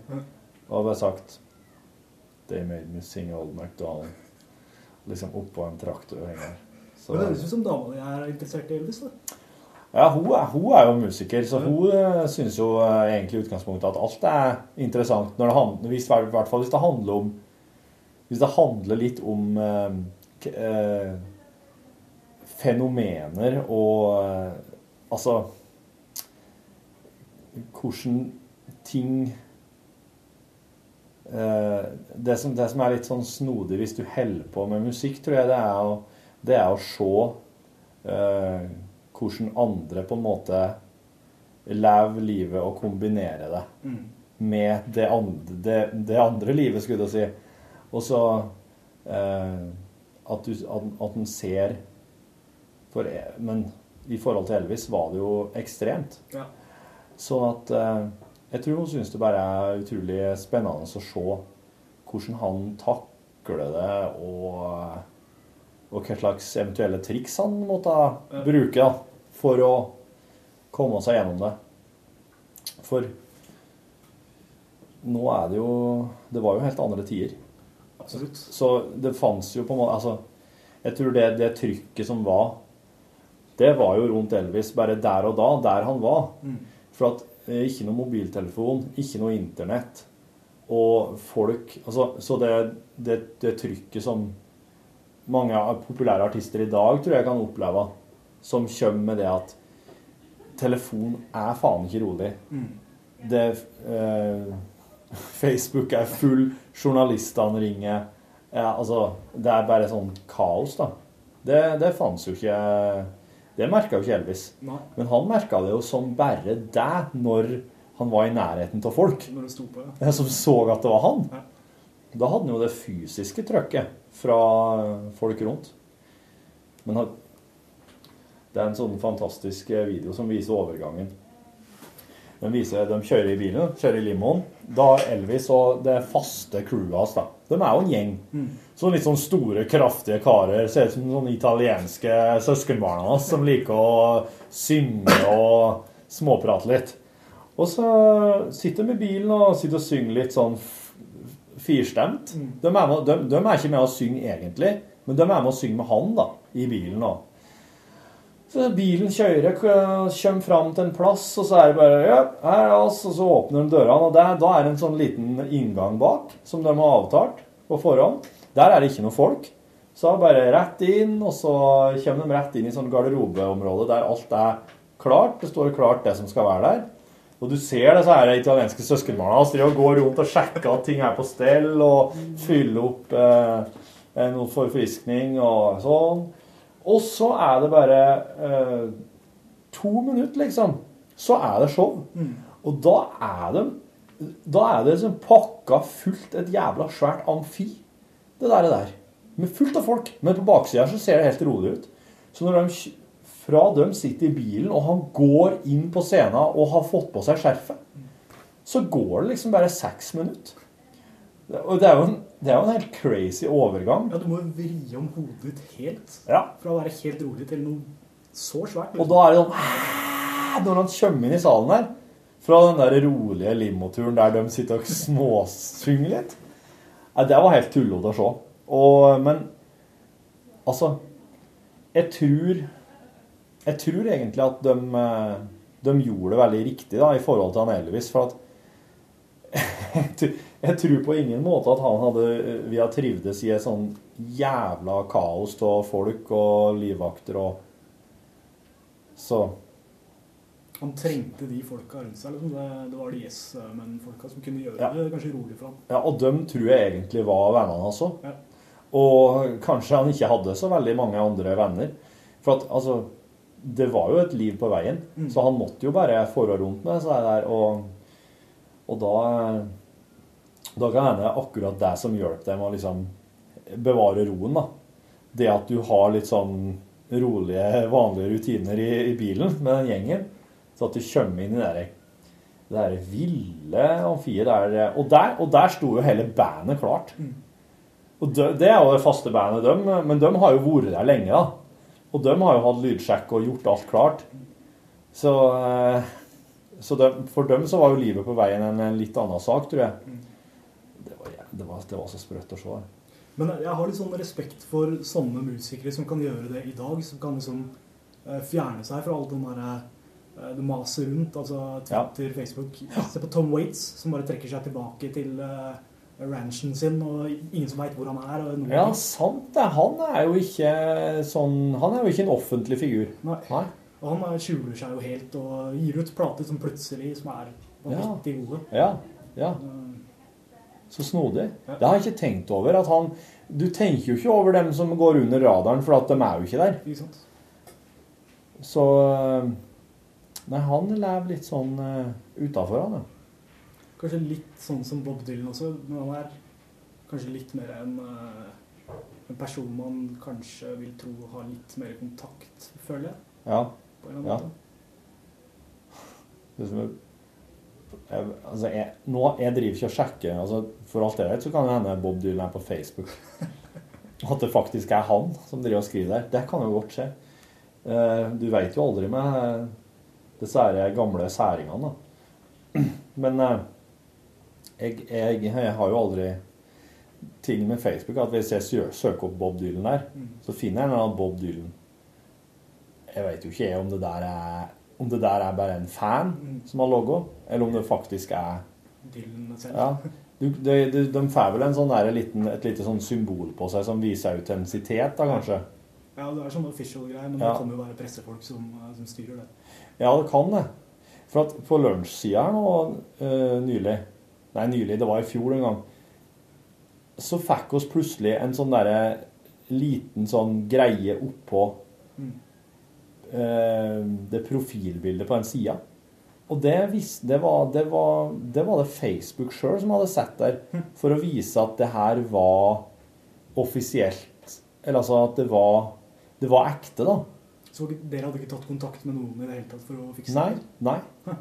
og bare sagt They made me sing Old MacDonald. Liksom oppå en traktorhenger. Så-
Men det høres ut som dama di er interessert i Elvis. da.
Ja, hun er, hun er jo musiker, så hun uh, syns jo eh, egentlig i utgangspunktet at alt er interessant. Når det handler, hvis, I hvert fall hvis det handler om Hvis det handler litt om eh, eh, fenomener og eh, Altså Hvordan ting eh, det, som, det som er litt sånn snodig hvis du holder på med musikk, tror jeg, det er å, det er å se eh, hvordan andre på en måte lever livet og kombinerer det
Mm.
med det andre, det, det andre livet, skulle jeg si. Og så eh, at, du, at, at en ser for, Men i forhold til Elvis var det jo ekstremt.
Ja.
Så at eh, jeg tror hun syns det bare er utrolig spennende å se hvordan han takler det, og, og hva slags eventuelle triks han måtte bruke da, for å komme seg gjennom det. For nå er det jo Det var jo helt andre tider.
Absolutt.
Så det fantes jo på en måte Altså, jeg tror det, det trykket som var, det var jo rundt Elvis bare der og da, der han var.
Mm.
For at eh, ikke noe mobiltelefon, ikke noe internett. Og folk altså, Så det, det, det trykket som mange populære artister i dag tror jeg kan oppleve, som kommer med det at telefon er faen ikke rolig.
Mm.
Det eh, [LAUGHS] Facebook er full, journalistene ringer. Ja, altså, det er bare sånn kaos, da. Det, det fantes jo ikke Det merka jo ikke Elvis.
Nei.
Men han merka det jo som bare deg når han var i nærheten av folk.
Når det sto på, ja.
Som så at det var han.
Ja.
Da hadde han jo det fysiske trøkket fra folk rundt. Men det er en sånn fantastisk video som viser overgangen. Den viser De kjører i bilen, kjører i limoen. Da Elvis og det faste crewet hans, da. De er jo en gjeng. Så litt sånn store, kraftige karer. Ser ut som sånne italienske søskenbarna hans som liker å synge og småprate litt. Og så sitter de i bilen og sitter og synger litt sånn firstemt. firstemt. De, er med, de, de er ikke med å synge egentlig, men de er med å synge med han da, i bilen. da. Så bilen kjører, kommer fram til en plass, og så er det bare ja, her er oss, og så åpner de dørene. Og der, da er det en sånn liten inngang bak, som de har avtalt på forhånd. Der er det ikke noe folk. Så bare rett inn, og så kommer de rett inn i sånn garderobeområde der alt er klart. Det står klart det som skal være der. Og du ser disse her italienske søskenbarna hans altså, går rundt og sjekker at ting er på stell, og fyller opp eh, noe forfriskning og sånn. Og så er det bare eh, to minutter, liksom. Så er det show. Og da er det Da er det liksom pakka fullt et jævla svært amfi, det der. der. Med fullt av folk. Men på baksida så ser det helt rolig ut. Så når de fra dem sitter i bilen, og han går inn på scenen og har fått på seg skjerfet, så går det liksom bare seks minutter. Og det er jo en, det er jo en helt crazy overgang.
Ja, Du må jo vri om hodet ditt helt.
Ja.
Fra å være helt rolig til noe så svært. liksom.
Og da er det sånn? Når han kommer inn i salen her, fra den der rolige limoturen der de sitter og småsynger litt Nei, Det var helt tullete å se. Og, men altså Jeg tror Jeg tror egentlig at de, eh, de gjorde det veldig riktig da, i forhold til han Elvis. For at [LAUGHS] jeg tror- på ingen måte at han hadde vi har trivdes i et sånn jævla kaos av folk og livvakter og Så
Han trengte de folka rundt seg. Liksom. Det, det var de yes-men-folka som kunne gjøre
Ja.
det kanskje rolig for ham.
Ja, og dem tror jeg egentlig var vennene hans òg.
Ja.
Og kanskje han ikke hadde så veldig mange andre venner. For at, altså Det var jo et liv på veien,
Mm.
så han måtte jo bare forå rundt med seg der. Og, og da Da kan hende akkurat det som hjalp dem å liksom bevare roen, da. Det at du har litt sånn rolige, vanlige rutiner i, i bilen med den gjengen. Så at du kommer inn i det der det ville amfiet der og, der og der sto jo hele bandet klart. Og de, det er jo det faste bandet dem, men de har jo vært der lenge, da. Og de har jo hatt lydsjekk og gjort alt klart. Så, eh, så de, for dem så var jo livet på veien en, en litt annen sak, tror jeg. Det var, det var, så sprøtt å se.
Men jeg har litt sånn respekt for sånne musikere som kan gjøre det i dag. Som kan liksom eh, fjerne seg fra alt den derre eh, det maser rundt. Altså Twitter, Facebook. Se på Tom Waits, som bare trekker seg tilbake til uh, ranchen sin, og ingen som veit hvor han er. Og
Ja, sant det. Han er jo ikke sånn Han er jo ikke en offentlig figur.
Nei.
Nei.
Og han skjuler seg jo helt og gir ut plater som plutselig som er vanvittig gode.
Ja. ja. Så snodig. Det har jeg ikke tenkt over. at han Du tenker jo ikke over dem som går under radaren, for at de er jo ikke der.
Ikke sant?
Så øh, Nei, han lever litt sånn uh, utafor, han, ja.
Kanskje litt sånn som Bob Dylan også, men han er kanskje litt mer en, uh, en person man kanskje vil tro har litt mer kontakt, føler jeg.
Ja.
På en eller annen
ja.
måte.
Det som er, jeg, altså jeg, nå, jeg driver ikke og sjekker. Altså, for alt jeg vet, så kan det hende Bob Dylan er på Facebook. [LAUGHS] At det faktisk er han som driver og skriver der. Det kan jo godt skje. Eh, du veit jo aldri med eh, disse gamle særingene, da. [CLEARS THROAT] Men eh, jeg, jeg, jeg har jo aldri ting med Facebook at hvis jeg søker opp Bob Dylan der, så finner jeg en eller annen Bob Dylan. Jeg veit jo ikke om det der er om det der er bare en fan som har logo, eller om det faktisk er
Dylan selv.
ja. Du, de, de, de får vel en sånn der liten, et lite sånn symbol på seg som viser autentisitet, da kanskje?
Ja, det er sånn official greier, men
Ja.
det kommer jo bare pressefolk som, eh, som styrer det.
Ja, det kan det. For at på lunsjsida her nå uh, nylig Nei, nylig, det var i fjor en gang. Så fikk oss plutselig en sånn derre liten sånn greie oppå
Mm.
Eh, det profilbildet på den sida. Og det, vis, det, var, det, var, det var det Facebook sjøl som hadde sett der, for å vise at det her var offisielt. Eller altså at det var, det var ekte, da.
Så dere hadde ikke tatt kontakt med noen i det hele tatt for å fikse
Nei.
det?
nei.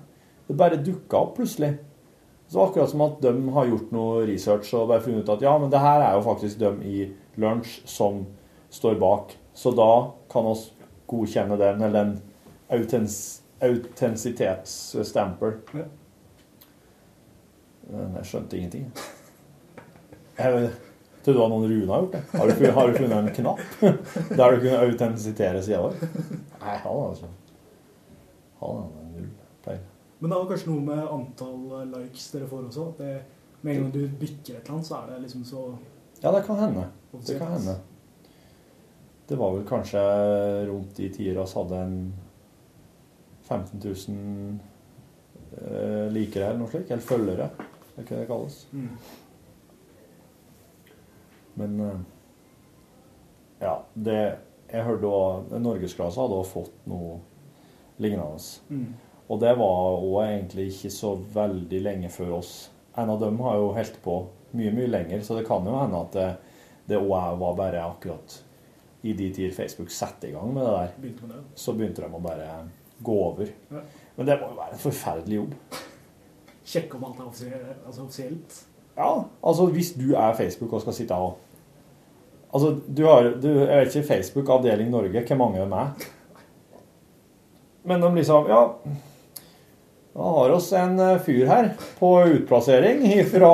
Det bare dukka opp plutselig. Så akkurat som at de har gjort noe research og bare funnet ut at ja, men det her er jo faktisk dem i Lunsj som står bak. Så da kan oss godkjenne den, eller en autens, autentisitetsstempel.
Ja.
Men jeg skjønte ingenting. Jeg trodde det var noen Rune har gjort det. Har du, har du funnet en knapp [LAUGHS] der du kunne autentisitere sida vår? Nei, han ikke Han har null peil.
Men det har kanskje noe med antall eh, likes dere får også. At det, med en gang du bikker et eller annet, så er det liksom så
Ja, det kan hende. Det kan hende. Det var vel kanskje rundt de tider vi hadde en 15 000 eh, likere eller noe slikt. Eller følgere, er ikke det det kalles. Men eh, ja, det Jeg hørte òg Norgesklasse hadde fått noe lignende.
Mm.
Og det var òg egentlig ikke så veldig lenge før oss. En av dem har jo holdt på mye, mye lenger, så det kan jo hende at det, det også var bare akkurat i de tider Facebook satte i gang med det der.
Begynte med det.
Så begynte de å bare gå over.
Ja.
Men det må jo være en forferdelig jobb.
Sjekke om alt er offisielt. Altså offisielt.
Ja, altså hvis du er Facebook og skal sitte og Altså, du har du, Jeg vet ikke Facebook avdeling Norge, hvor mange er. Men de liksom Ja, da har oss en eh, fyr her på utplassering fra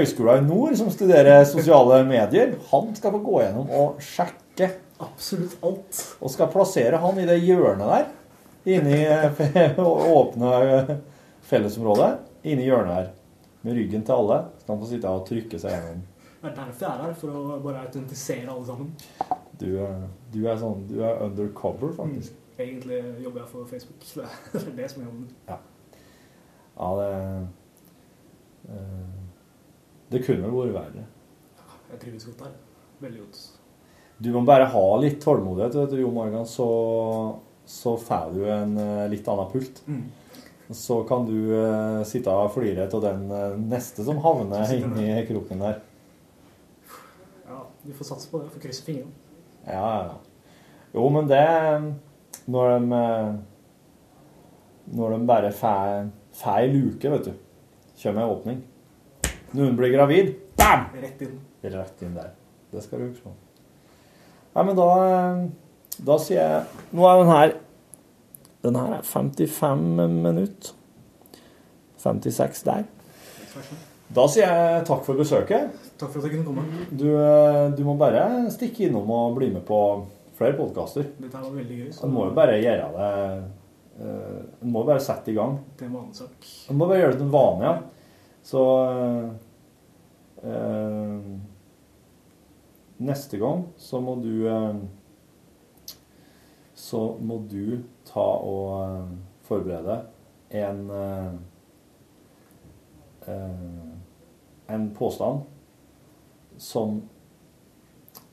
Høgskolen i Nord som studerer sosiale medier. Han skal få gå gjennom og sjekke
Absolutt alt.
og skal plassere han i det hjørnet der. Inni [LAUGHS] åpne eh, fellesområdet. Inni hjørnet her. Med ryggen til alle. Så han få sitte og trykke seg gjennom.
Det er derfor jeg er her, for å bare autentisere alle sammen.
Du, er- du er sånn Du er undercover, faktisk.
Egentlig jobber jeg for Facebook. så [LAUGHS] Det er det som er jobben.
Ja, det eh, Det kunne vel vært verre.
Jeg trives godt her. Veldig godt.
Du må bare ha litt tålmodighet, vet du, Jo Morgan, så, så får du en eh, litt annen pult.
Mm.
Så kan du uh, sitte og flire av den uh, neste som havner inni kroken der.
Ja, vi får satse på det. Får krysse fingrene.
Ja, ja. Jo, men det Når de Når de bare får får ei luke, vet du, kommer ei åpning. Noen blir gravid, bam!
Rett inn.
Rett inn der. Det skal du huske på. Nei, men da, eh, da sier jeg Nå er den her Den her er 55 minutter. 56 der. Da sier jeg takk for besøket.
Takk for at jeg kunne komme.
Du, eh, du må bare stikke innom og bli med på flere podkaster.
Dette var veldig gøy.
Du må jo bare gjøre det Du En må bare sette i gang.
Det er en sak.
Du må bare gjøre det til en vane, ja. Så eh, Neste gang så må du eh, Så må du ta og eh, forberede en eh, eh, En påstand som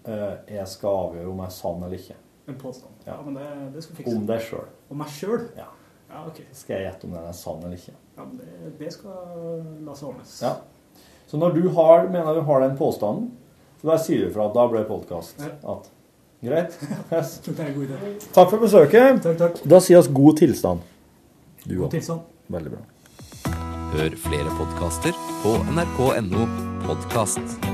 eh, jeg skal avgjøre om jeg er sann eller ikke.
En påstand.
Ja.
Ja, men det, det skal fikse.
Om deg sjøl.
Om meg sjøl?
Ja.
Ja, ok.
Skal jeg gjette om den er sann eller ikke.
Ja, men det, det skal la seg ordnes.
Ja. Så når du har, mener du har den påstanden, så bare sier du fra at da ble podkast
Ja.
Greit? Yes. [LAUGHS] Takk for besøket.
Takk, takk.
Da sier vi god tilstand. Du òg. Veldig bra.
Hør flere podkaster på nrk.no podkast.